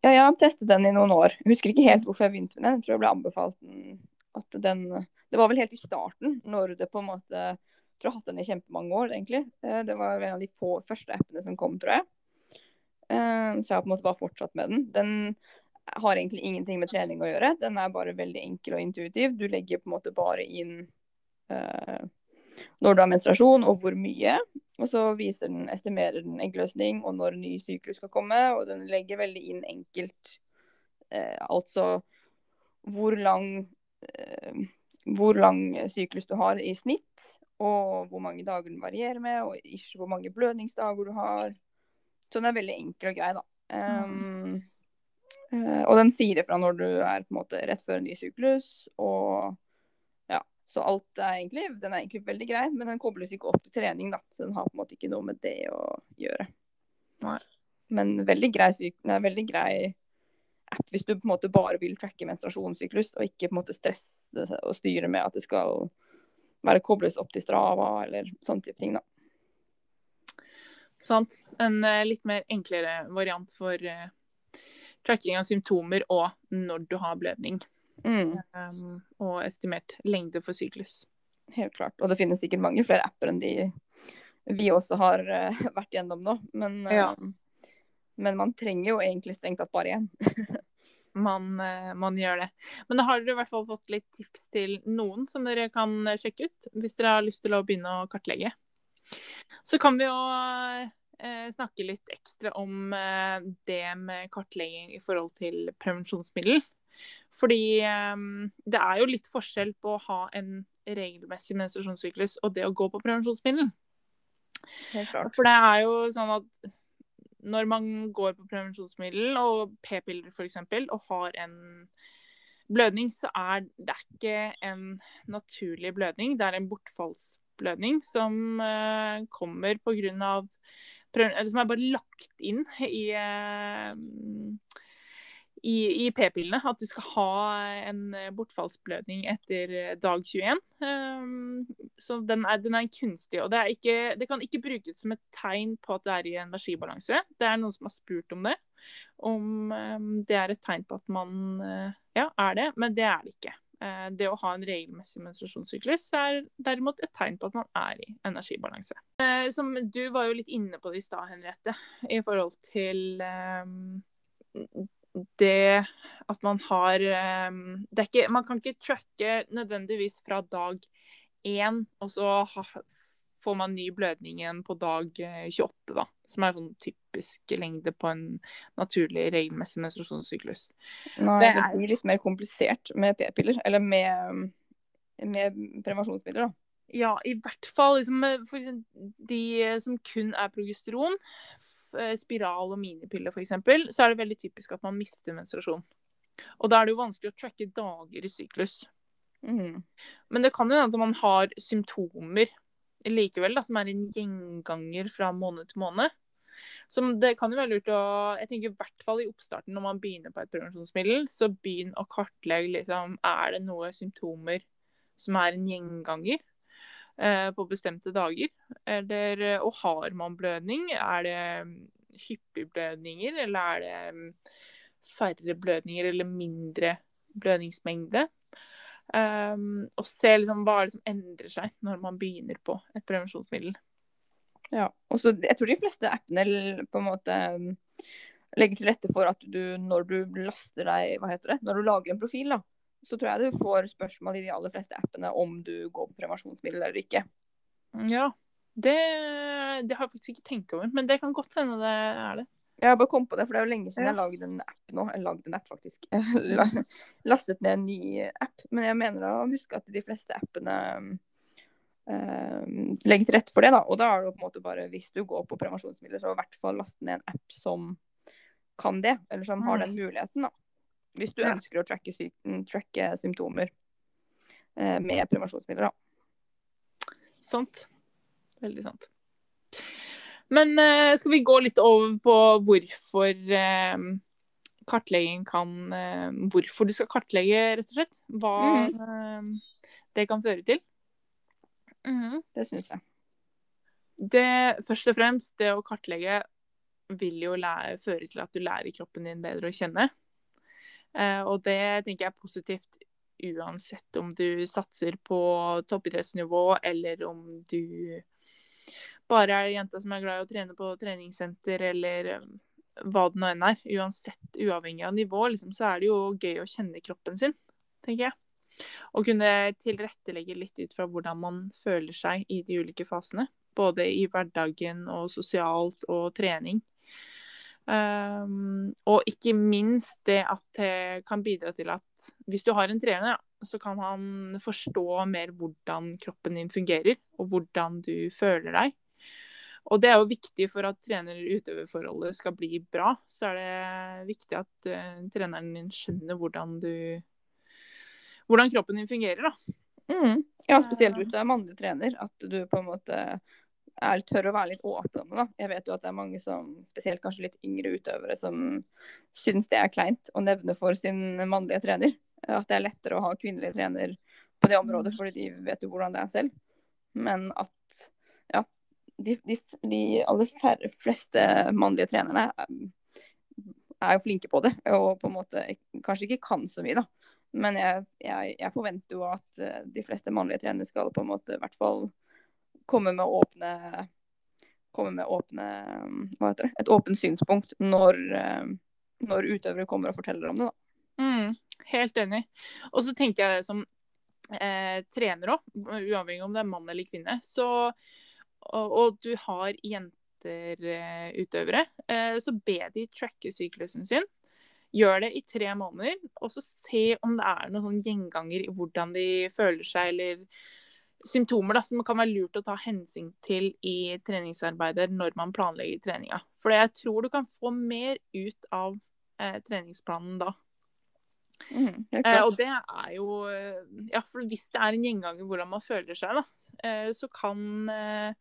Ja, jeg har testet den i noen år. Jeg husker ikke helt hvorfor jeg begynte med den. Jeg tror jeg ble anbefalt at den Det var vel helt i starten, når det på en måte Jeg tror jeg har hatt den i kjempemange år, egentlig. Eh, det var en av de få første appene som kom, tror jeg. Eh, så jeg har på en måte bare fortsatt med den. Den har egentlig ingenting med trening å gjøre. Den er bare veldig enkel og intuitiv. Du legger på en måte bare inn uh, når du har menstruasjon og hvor mye. Og så viser den, estimerer den eggløsning og når ny syklus skal komme. Og den legger veldig inn enkelt Uh, altså hvor lang, uh, hvor lang syklus du har i snitt. Og hvor mange dager den varierer med, og ikke hvor mange blødningsdager du har. Så den er veldig enkel og grei, da. Um, og den sier ifra når du er på en måte rett før en ny syklus, og ja, så alt er egentlig, den er egentlig veldig grei, men den kobles ikke opp til trening, da. Så den har på en måte ikke noe med det å gjøre. Nei. Men veldig grei, nei, veldig grei app hvis du på en måte bare vil tracke menstruasjonssyklus, og ikke på en måte stresse og styre med at det skal være kobles opp til Strava eller sånne type ting, da. Sant. En uh, litt mer enklere variant for uh, tracking av symptomer og når du har blødning. Mm. Um, og estimert lengde for syklus. Helt klart. Og det finnes sikkert mange flere apper enn de vi også har uh, vært gjennom nå. Men, uh, ja. men, man trenger jo egentlig strengt tatt bare én. man, uh, man, gjør det. Men da har dere i hvert fall fått litt tips til noen som dere kan sjekke ut, hvis dere har lyst til å begynne å kartlegge. Så kan vi jo snakke litt ekstra om det med kartlegging i forhold til prevensjonsmiddel. Fordi um, det er jo litt forskjell på å ha en regelmessig menstruasjonssyklus og det å gå på prevensjonsmiddel. For det er jo sånn at når man går på prevensjonsmiddel og p-piller f.eks. og har en blødning, så er det ikke en naturlig blødning. Det er en bortfallsblødning som uh, kommer pga. Eller som er bare lagt inn i uh, i, i p-pillene at du skal ha en eh, bortfallsblødning etter eh, dag 21. Um, ehm, så den er, den er, kunstig. Og det, ikke, det, kan ikke brukes som et tegn på at det er i energibalanse. Det er noen som har spurt om det. Om det er et tegn på at man ja, er det, men det er det ikke. Uh, det å ha en regelmessig menstruasjonssyklus er derimot et tegn på at man er i energibalanse. Uh, som Du var jo litt inne på det i stad, Henriette, i forhold til um, det at man har det er ikke, Man kan ikke tracke nødvendigvis fra dag én, og så får man ny blødning igjen på dag 28, da. Som er sånn typisk lengde på en naturlig, regelmessig menstruasjonssyklus. Nei, det, det blir litt mer komplisert med p-piller, eller med, med prevensjonsmidler, da. Ja, i hvert fall liksom, for de som kun er progesteron, spiral og minipiller f.eks., så er det veldig typisk at man mister menstruasjon. Og da er det jo vanskelig å tracke dager i syklus. Mm. Men det kan jo hende at man har symptomer likevel, da, som er en gjenganger fra måned til måned. Som det kan jo være lurt å Jeg tenker i hvert fall i oppstarten når man begynner på et prevensjonsmiddel, så begynn å kartlegge liksom Er det noen symptomer som er en gjenganger eh, på bestemte dager? Eller Og har man blødning? Er det hyppige blødninger, eller er det mm, færre blødninger eller mindre blødningsmengde? Um, og se liksom hva som endrer seg når man begynner på et prevensjonsmiddel. Ja, og så Jeg tror de fleste appene på en måte um, legger til rette for at du når du laster deg, hva heter det, når du lager en profil, da, så tror jeg du får spørsmål i de aller fleste appene om du går på prevensjonsmiddel eller ikke. Ja, det, det har jeg faktisk ikke tenkt over, men det kan godt hende det er det. Jeg har bare kommet på det, for det er jo lenge siden ja. jeg lagde en app nå. Jeg lagde en app, faktisk. Lastet ned en ny app. Men jeg mener å huske at de fleste appene uh, legger til rette for det. da. Og da er det på en måte bare, hvis du går på prevensjonsmidler, så i hvert fall laste ned en app som kan det. Eller som har den mm. muligheten, da. Hvis du ja. ønsker å tracke, tracke symptomer uh, med prevensjonsmidler, da. Sant. Veldig sant. Men uh, skal vi gå litt over på hvorfor uh, kartlegging kan uh, Hvorfor du skal kartlegge, rett og slett. Hva mm. det kan føre til. Mm. Det syns jeg. Det, først og fremst, det å kartlegge vil jo lære, føre til at du lærer kroppen din bedre å kjenne. og det tenker jeg er positivt uansett om du satser på toppidrettsnivå, eller om du bare er det jenta som er glad i å trene på treningssenter eller um, hva det nå enn er. Uansett, uavhengig av nivå, liksom, så er det jo gøy å kjenne kroppen sin, tenker jeg. Og kunne tilrettelegge litt ut fra hvordan man føler seg i de ulike fasene. Både i hverdagen og sosialt og trening. Um, og ikke minst det at det kan bidra til at hvis du har en trener, så kan han forstå mer hvordan kroppen din fungerer, og hvordan du føler deg. Og det er jo viktig for at trener-utøver-forholdet skal bli bra. Så er det viktig at uh, treneren din skjønner hvordan du hvordan kroppen din fungerer, da. Mm. Ja, spesielt hvis du er mannlig trener. At du på en måte er tør å være litt åpen om det. da. Jeg vet jo at det er mange som, spesielt kanskje litt yngre utøvere, som syns det er kleint å nevne for sin mannlige trener. At det er lettere å ha kvinnelig trener på det området, fordi de vet jo hvordan det er selv. Men at de, de, de aller færre, fleste mannlige trenerne er, er jo flinke på det. Og på en måte kanskje ikke kan så mye, da. Men jeg, jeg, jeg, forventer jo at eh, de fleste mannlige trenere skal på en måte i hvert fall komme med åpne komme med åpne hva heter det, et åpent synspunkt når, eh, når utøvere kommer og forteller om det. da. Mm, helt enig. Og så tenker jeg det som eh, trener òg, uavhengig om det er mann eller kvinne, så og, du har jenter-utøvere, eh, så be de tracke syklusen sin. Gjør det i tre måneder, og så se om det er noen sånn gjenganger i hvordan de føler seg, eller symptomer da, som kan være lurt å ta hensyn til i treningsarbeidet når man planlegger treninga. For jeg tror du kan få mer ut av eh, treningsplanen da. Mm, eh, og det er jo eh, Ja, for hvis det er en gjenganger hvordan man føler seg, da, eh, så kan eh,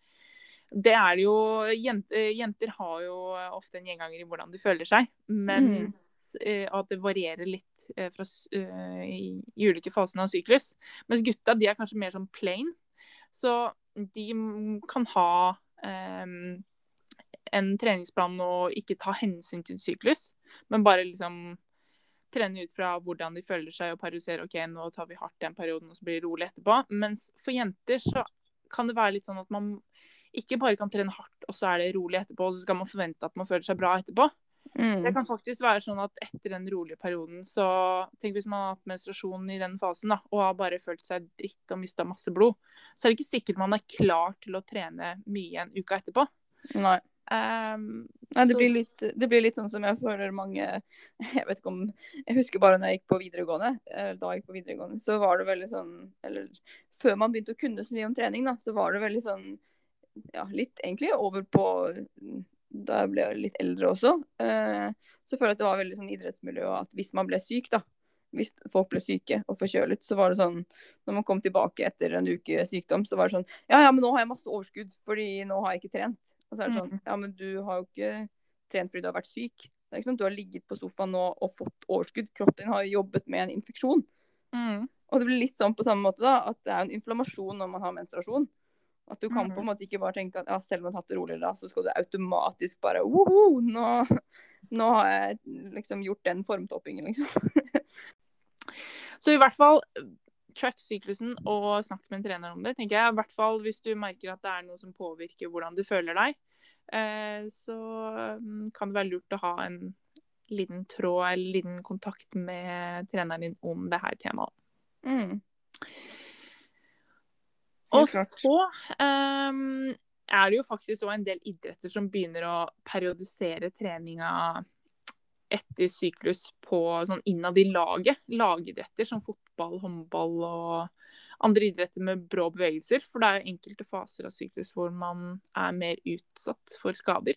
det er det jo jenter, jenter, har jo ofte en gjenganger i hvordan de føler seg. Mens mm. at det varierer litt fra, i, i, ulike faser av syklus. Mens gutta de er kanskje mer sånn plain. Så de kan ha um, en treningsplan og ikke ta hensyn til syklus, men bare liksom trene ut fra hvordan de føler seg og parisere OK, nå tar vi hardt den perioden, og så blir det rolig etterpå. Mens for jenter så kan det være litt sånn at man ikke bare kan trene hardt, og så er det rolig etterpå, og så skal man forvente at man føler seg bra etterpå. Mm. Det kan faktisk være sånn at etter den rolige perioden, så Tenk hvis man har hatt menstruasjon i den fasen da, og har bare følt seg dritt og mista masse blod. Så er det ikke sikkert man er klar til å trene mye en uke etterpå. Nei. Ehm, Nei, det blir, litt, det blir litt sånn som jeg føler mange Jeg vet ikke om Jeg husker bare når jeg gikk på videregående, eller da jeg gikk på videregående, så var det veldig sånn Eller før man begynte å kunne så mye om trening, da, så var det veldig sånn Ja, litt egentlig over på Da jeg ble litt eldre også. uh, så føler jeg at det var veldig sånn idrettsmiljø at hvis man ble syk, da hvis folk ble syke og forkjølet, så var det sånn Når man kom tilbake etter en uke sykdom, så var det sånn Ja, ja, men nå har jeg masse overskudd, fordi nå har jeg ikke trent. Og så er det sånn Mm. Ja, men du har jo ikke trent fordi du har vært syk. Det er ikke sånn at Du har ligget på sofaen nå og fått overskudd. Kroppen din har jo jobbet med en infeksjon. mm, Og det blir litt sånn på samme måte, da, at det er en inflammasjon når man har menstruasjon. At du kan på en måte ikke bare tenke at ja, selv om man har tatt det roligere da, så skal du automatisk bare Woho! Nå, nå har jeg liksom gjort den formtoppingen, liksom. Så i hvert fall track syklusen og snakk med en trener om det, tenker jeg. I hvert fall hvis du merker at det er noe som påvirker hvordan du føler deg. Eh, så mm, kan det være lurt å ha en liten tråd eller liten kontakt med treneren din om det her temaet. Mm. Og så um, er det jo faktisk òg en del idretter som begynner å periodisere treninga etter syklus på sånn innad i laget. Lagidretter som fotball, håndball og andre idretter med brå bevegelser. For det er enkelte faser av syklus hvor man er mer utsatt for skader.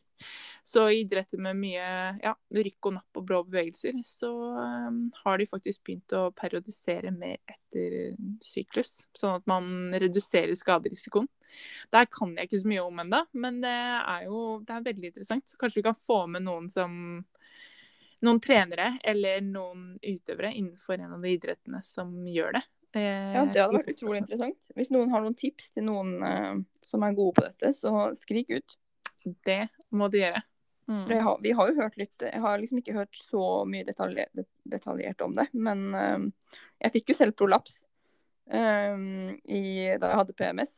Så i idretter med mye ja, rykk og napp og brå bevegelser, så um, har de faktisk begynt å periodisere mer etter syklus. Sånn at man reduserer skaderisikoen. Der kan jeg ikke så mye om ennå, men det er jo det er veldig interessant. Så kanskje vi kan få med noen som noen trenere eller noen utøvere innenfor en av de idrettene som gjør det. Eh, Ja, det hadde vært utrolig interessant. Hvis noen har noen tips til noen eh, som er gode på dette, så skrik ut. Det må de gjøre. Mm. Har, vi har jo hørt litt Jeg har liksom ikke hørt så mye detaljert, detaljert om det, men eh, jeg fikk jo selv prolaps eh, i, da jeg hadde PMS.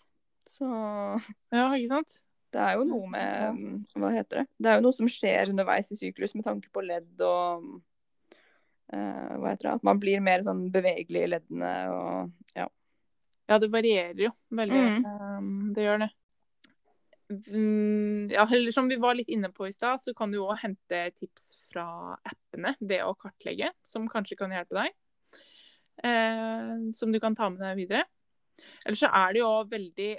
Så Ja, ikke sant? Det er jo noe med Hva heter det? Det er jo noe som skjer underveis i syklus med tanke på ledd og uh, Hva heter det? At man blir mer sånn bevegelig i leddene og ja. Ja, det varierer jo veldig. Mm. Um, det gjør det. Mm, ja, eller som vi var litt inne på i stad, så kan du òg hente tips fra appene ved å kartlegge, som kanskje kan hjelpe deg. Eh, som du kan ta med deg videre. Eller så er det jo veldig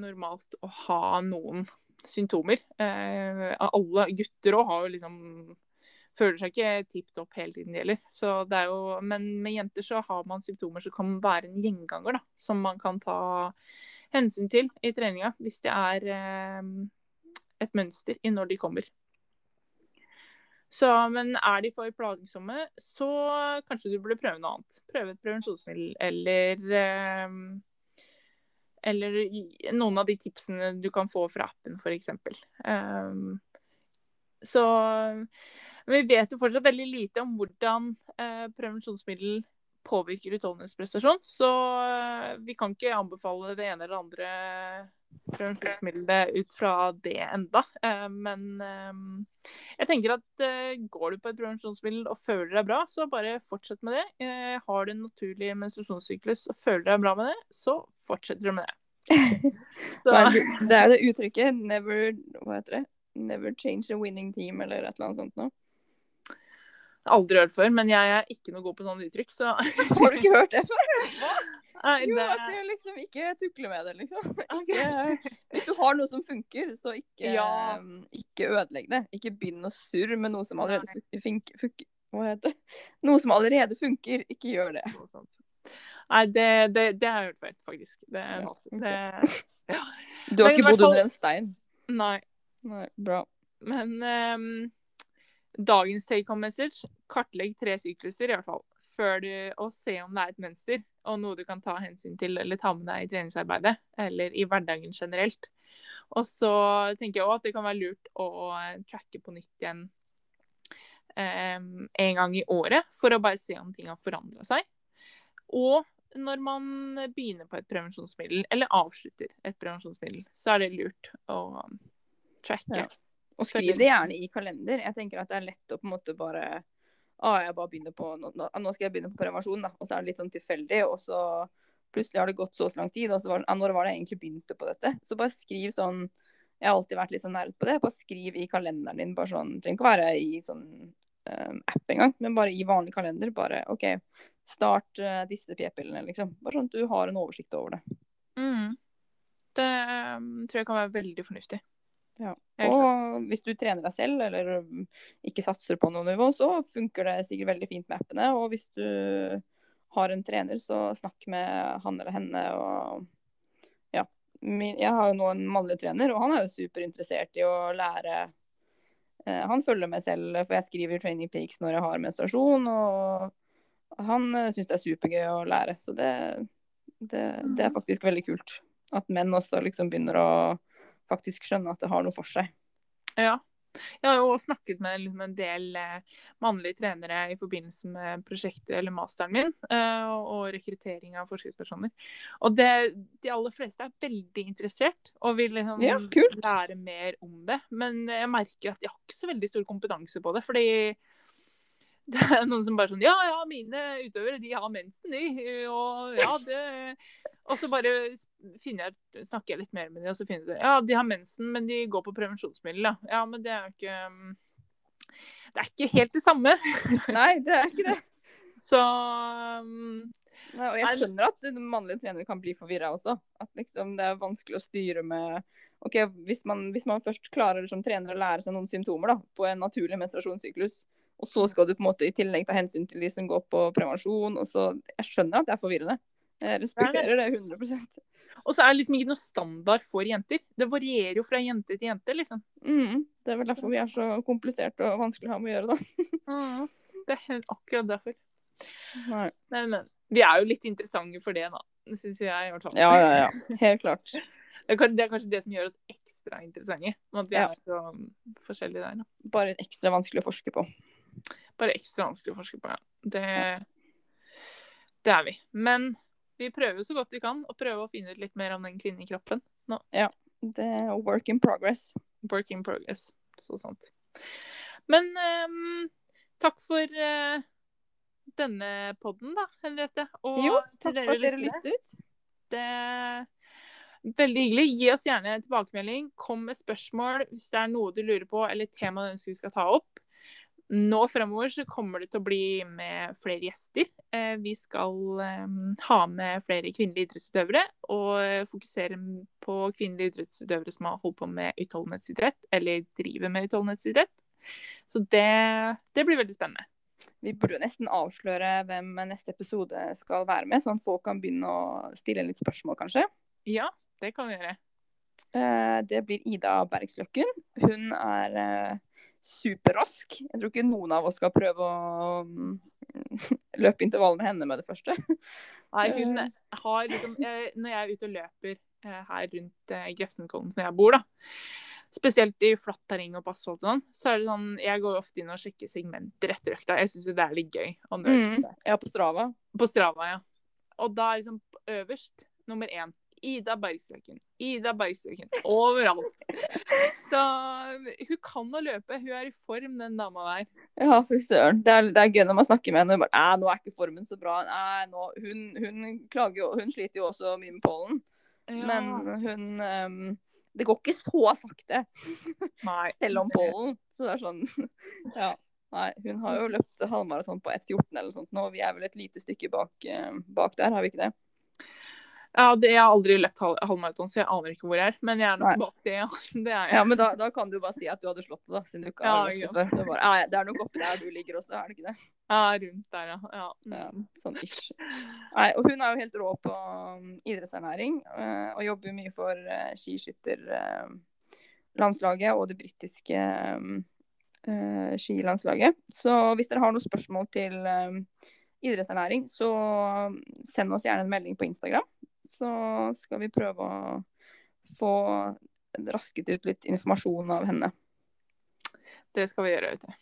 normalt å ha noen symptomer. Eh, alle gutter òg har jo liksom Føler seg ikke tipp topp hele tiden de gjelder. Så det er men med jenter så har man symptomer som kan være en gjenganger, da. Som man kan ta hensyn til i treninga hvis det er eh, et mønster i når de kommer. Så, men er de for plagsomme, så kanskje du burde prøve noe annet. Prøve et prevensjonsmiddel eller eh, Eller noen av de tipsene du kan få fra appen, f.eks. Um, så vi vet jo fortsatt veldig lite om hvordan uh, prevensjonsmiddel påvirker utholdenhetsprestasjon, så uh, vi kan ikke anbefale det ene eller andre prevensjonsmiddelet ut fra det enda. Uh, men eh, jeg tenker at eh, går du på et prevensjonsmiddel og føler deg bra, så bare fortsett med det. Har du en naturlig menstruasjonssyklus og føler deg bra med det, så fortsetter du med det. Så, det, det er jo det uttrykket 'never Hva heter det? Never change a winning team', eller et eller annet sånt noe. aldri hørt før, men jeg er ikke noe god på sånne uttrykk, så Har du ikke hørt det før? Nei, Jo, at du liksom ikke tukler med det, liksom. Ikke, hvis du har noe som funker, så ikke, Ja. ikke ødelegg det. Ikke begynn å surre med noe som allerede funker. Hva heter det? Noe som allerede funker. Ikke gjør det. Nei, det, det, det har jeg hørt før, faktisk. Det, Ja, det, ja. Du har Men ikke bodd fall- under en stein. Nei. Nei, bra. Men um, dagens take home message kartlegg tre sykluser, i hvert fall. Før du, og se om det er et mønster, og noe du kan ta hensyn til eller ta med deg i treningsarbeidet. Eller i hverdagen generelt. Og så tenker jeg òg at det kan være lurt å eh, tracke på nytt igjen um, en gang i året, for å bare se om ting har forandra seg. Og når man begynner på et prevensjonsmiddel, eller avslutter et prevensjonsmiddel, så er det lurt å tracke. Ja. Og skriv det gjerne i kalender. Jeg tenker at det er lett å på en måte bare ah, jeg bare begynner på, nå, nå skal jeg begynne på prevensjon, da. Og så er det litt sånn tilfeldig. Og så plutselig har det gått så, så lang tid. Og så var ah, når var det jeg egentlig begynte på dette? Så bare skriv sånn Jeg har alltid vært litt sånn nerd på det. Bare skriv i kalenderen din. bare sånn, trenger ikke å være i sånn um, app engang, men bare i vanlig kalender. Bare OK, start uh, disse p-pillene, liksom. Bare sånn at du har en oversikt over det. Mm. Det um, tror jeg kan være veldig fornuftig. Ja. Og hvis du trener deg selv eller um, ikke satser på noe nivå, så funker det sikkert veldig fint med appene. Og hvis du har en trener, så snakk med han eller henne. Og ja. Jeg har jo nå en mannlig trener, og han er jo superinteressert i å lære. Eh, han følger med selv, for jeg skriver training peaks når jeg har menstruasjon. Og han eh, syns det er supergøy å lære. Så det, det, det er mm. faktisk veldig kult. At menn også liksom begynner å faktisk skjønne at det har noe for seg. Ja. Jeg har jo snakket med liksom, en del eh, mannlige trenere i forbindelse med prosjektet eller masteren min eh, og rekruttering av forskerpersoner. Og det, de aller fleste er veldig interessert og vil liksom, ja, lære mer om det. Men jeg merker at de har ikke så veldig stor kompetanse på det. fordi det er noen som bare sånn Ja, ja, mine utøvere, de har mensen, de. Og ja, det Og så bare jeg, snakker jeg litt mer med dem, og så finner jeg Ja, de har mensen, men de går på prevensjonsmiddel, da. Ja, men det er jo ikke Det er ikke helt det samme. Nei, det er ikke det. Så um, Nei, og jeg skjønner at mannlige trenere kan bli forvirra også. At liksom, det er vanskelig å styre med OK, hvis man, hvis man først klarer som trener å lære seg noen symptomer da, på en naturlig menstruasjonssyklus, og så skal du på en måte i tillegg ta hensyn til de som går på prevensjon. og så, Jeg skjønner at det er forvirrende. Jeg respekterer det 100% Og så er det liksom ikke noe standard for jenter. Det varierer jo fra jente til jente, liksom. Mm, det er vel derfor vi er så kompliserte og vanskelig å ha med å gjøre, da. mm, det er helt akkurat derfor. Nei. Men, men, vi er jo litt interessante for det, da. Syns jeg i hvert fall. Ja, ja, ja. Helt klart. det, er, det er kanskje det som gjør oss ekstra interessante. At vi er så forskjellige der. Da. Bare ekstra vanskelig å forske på bare ekstra vanskelig å forske på. Ja. Det, det er vi. Men vi prøver jo så godt vi kan å prøve å finne ut litt mer om den kvinnekroppen nå. Ja. Det er work in progress. Work in progress. Så sant. Men um, takk for uh, denne podden, da, Henriette. Og jo, takk for at dere lyttet. Det er Veldig hyggelig. Gi oss gjerne tilbakemelding. Kom med spørsmål hvis det er noe du lurer på eller tema du ønsker vi skal ta opp. Nå fremover så kommer det til å bli med flere gjester. Eh, vi skal eh, ha med flere kvinnelige idrettsutøvere og fokusere på kvinnelige idrettsutøvere som har holdt på med utholdenhetsidrett eller driver med utholdenhetsidrett. Så det, det blir veldig spennende. Vi burde jo nesten avsløre hvem neste episode skal være med, sånn at folk kan begynne å stille litt spørsmål, kanskje. Ja, det kan vi gjøre. Eh, det blir Ida Bergsløkken. Hun er superrask. Jeg tror ikke noen av oss skal prøve å mm, løpe intervall med henne med det første. Nei, hun eh. har liksom jeg, Når jeg er ute og løper eh, her rundt eh, Grefsenkollen som jeg bor, da, spesielt i flatt terreng og på asfalt og sånn, så er det sånn Jeg går ofte inn og sjekker segmenter etter økta. Jeg syns det er litt gøy. Mm, ja, på Strava. På Strava, ja. Og da er liksom øverst nummer én Ida Bergsløken. Ida Bergsløken. Overalt. Så hun kan å løpe. Hun er i form, den dama der. Ja, fy søren. Det, det, er gøy når man snakker med henne. Bare, nå er ikke formen så bra. Nei, nå, hun, hun, klager hun sliter jo også mye med pollen. Ja. Men hun um, Det går ikke så sakte. Nei. Selv om pollen. Så det er sånn Ja. Nei, hun har jo løpt halvmaraton på 1,14 eller sånt nå. Vi er vel et lite stykke bak, uh, bak der, har vi ikke det? Ja, det, Jeg har aldri løpt halvmaraton, så jeg aner ikke hvor jeg er. Men jeg er nok Nei. bak det, ja. Det er jeg. Ja, men da, da, kan du bare si at du hadde slått det, da. Siden du ikke har ja, løpt det før. Bare, ja, det er nok oppi der du ligger også, er det ikke det? Ja, rundt der, ja. ja. ja sånn ish. Nei, og hun er jo helt rå på um, idrettsernæring, uh, og jobber mye for uh, skiskytterlandslaget uh, og det britiske um, skilandslaget. Så hvis dere har noen spørsmål til um, idrettsernæring, så send oss gjerne en melding på Instagram så skal vi prøve å få rasket ut litt informasjon av henne. Det skal vi gjøre, vet du.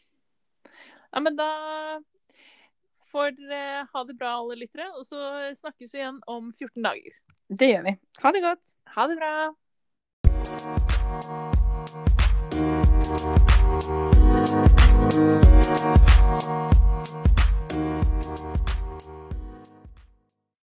Ja, men da får dere ha det bra, alle lyttere. Og så snakkes vi igjen om 14 dager. Det gjør vi. Ha det godt. Ha det bra.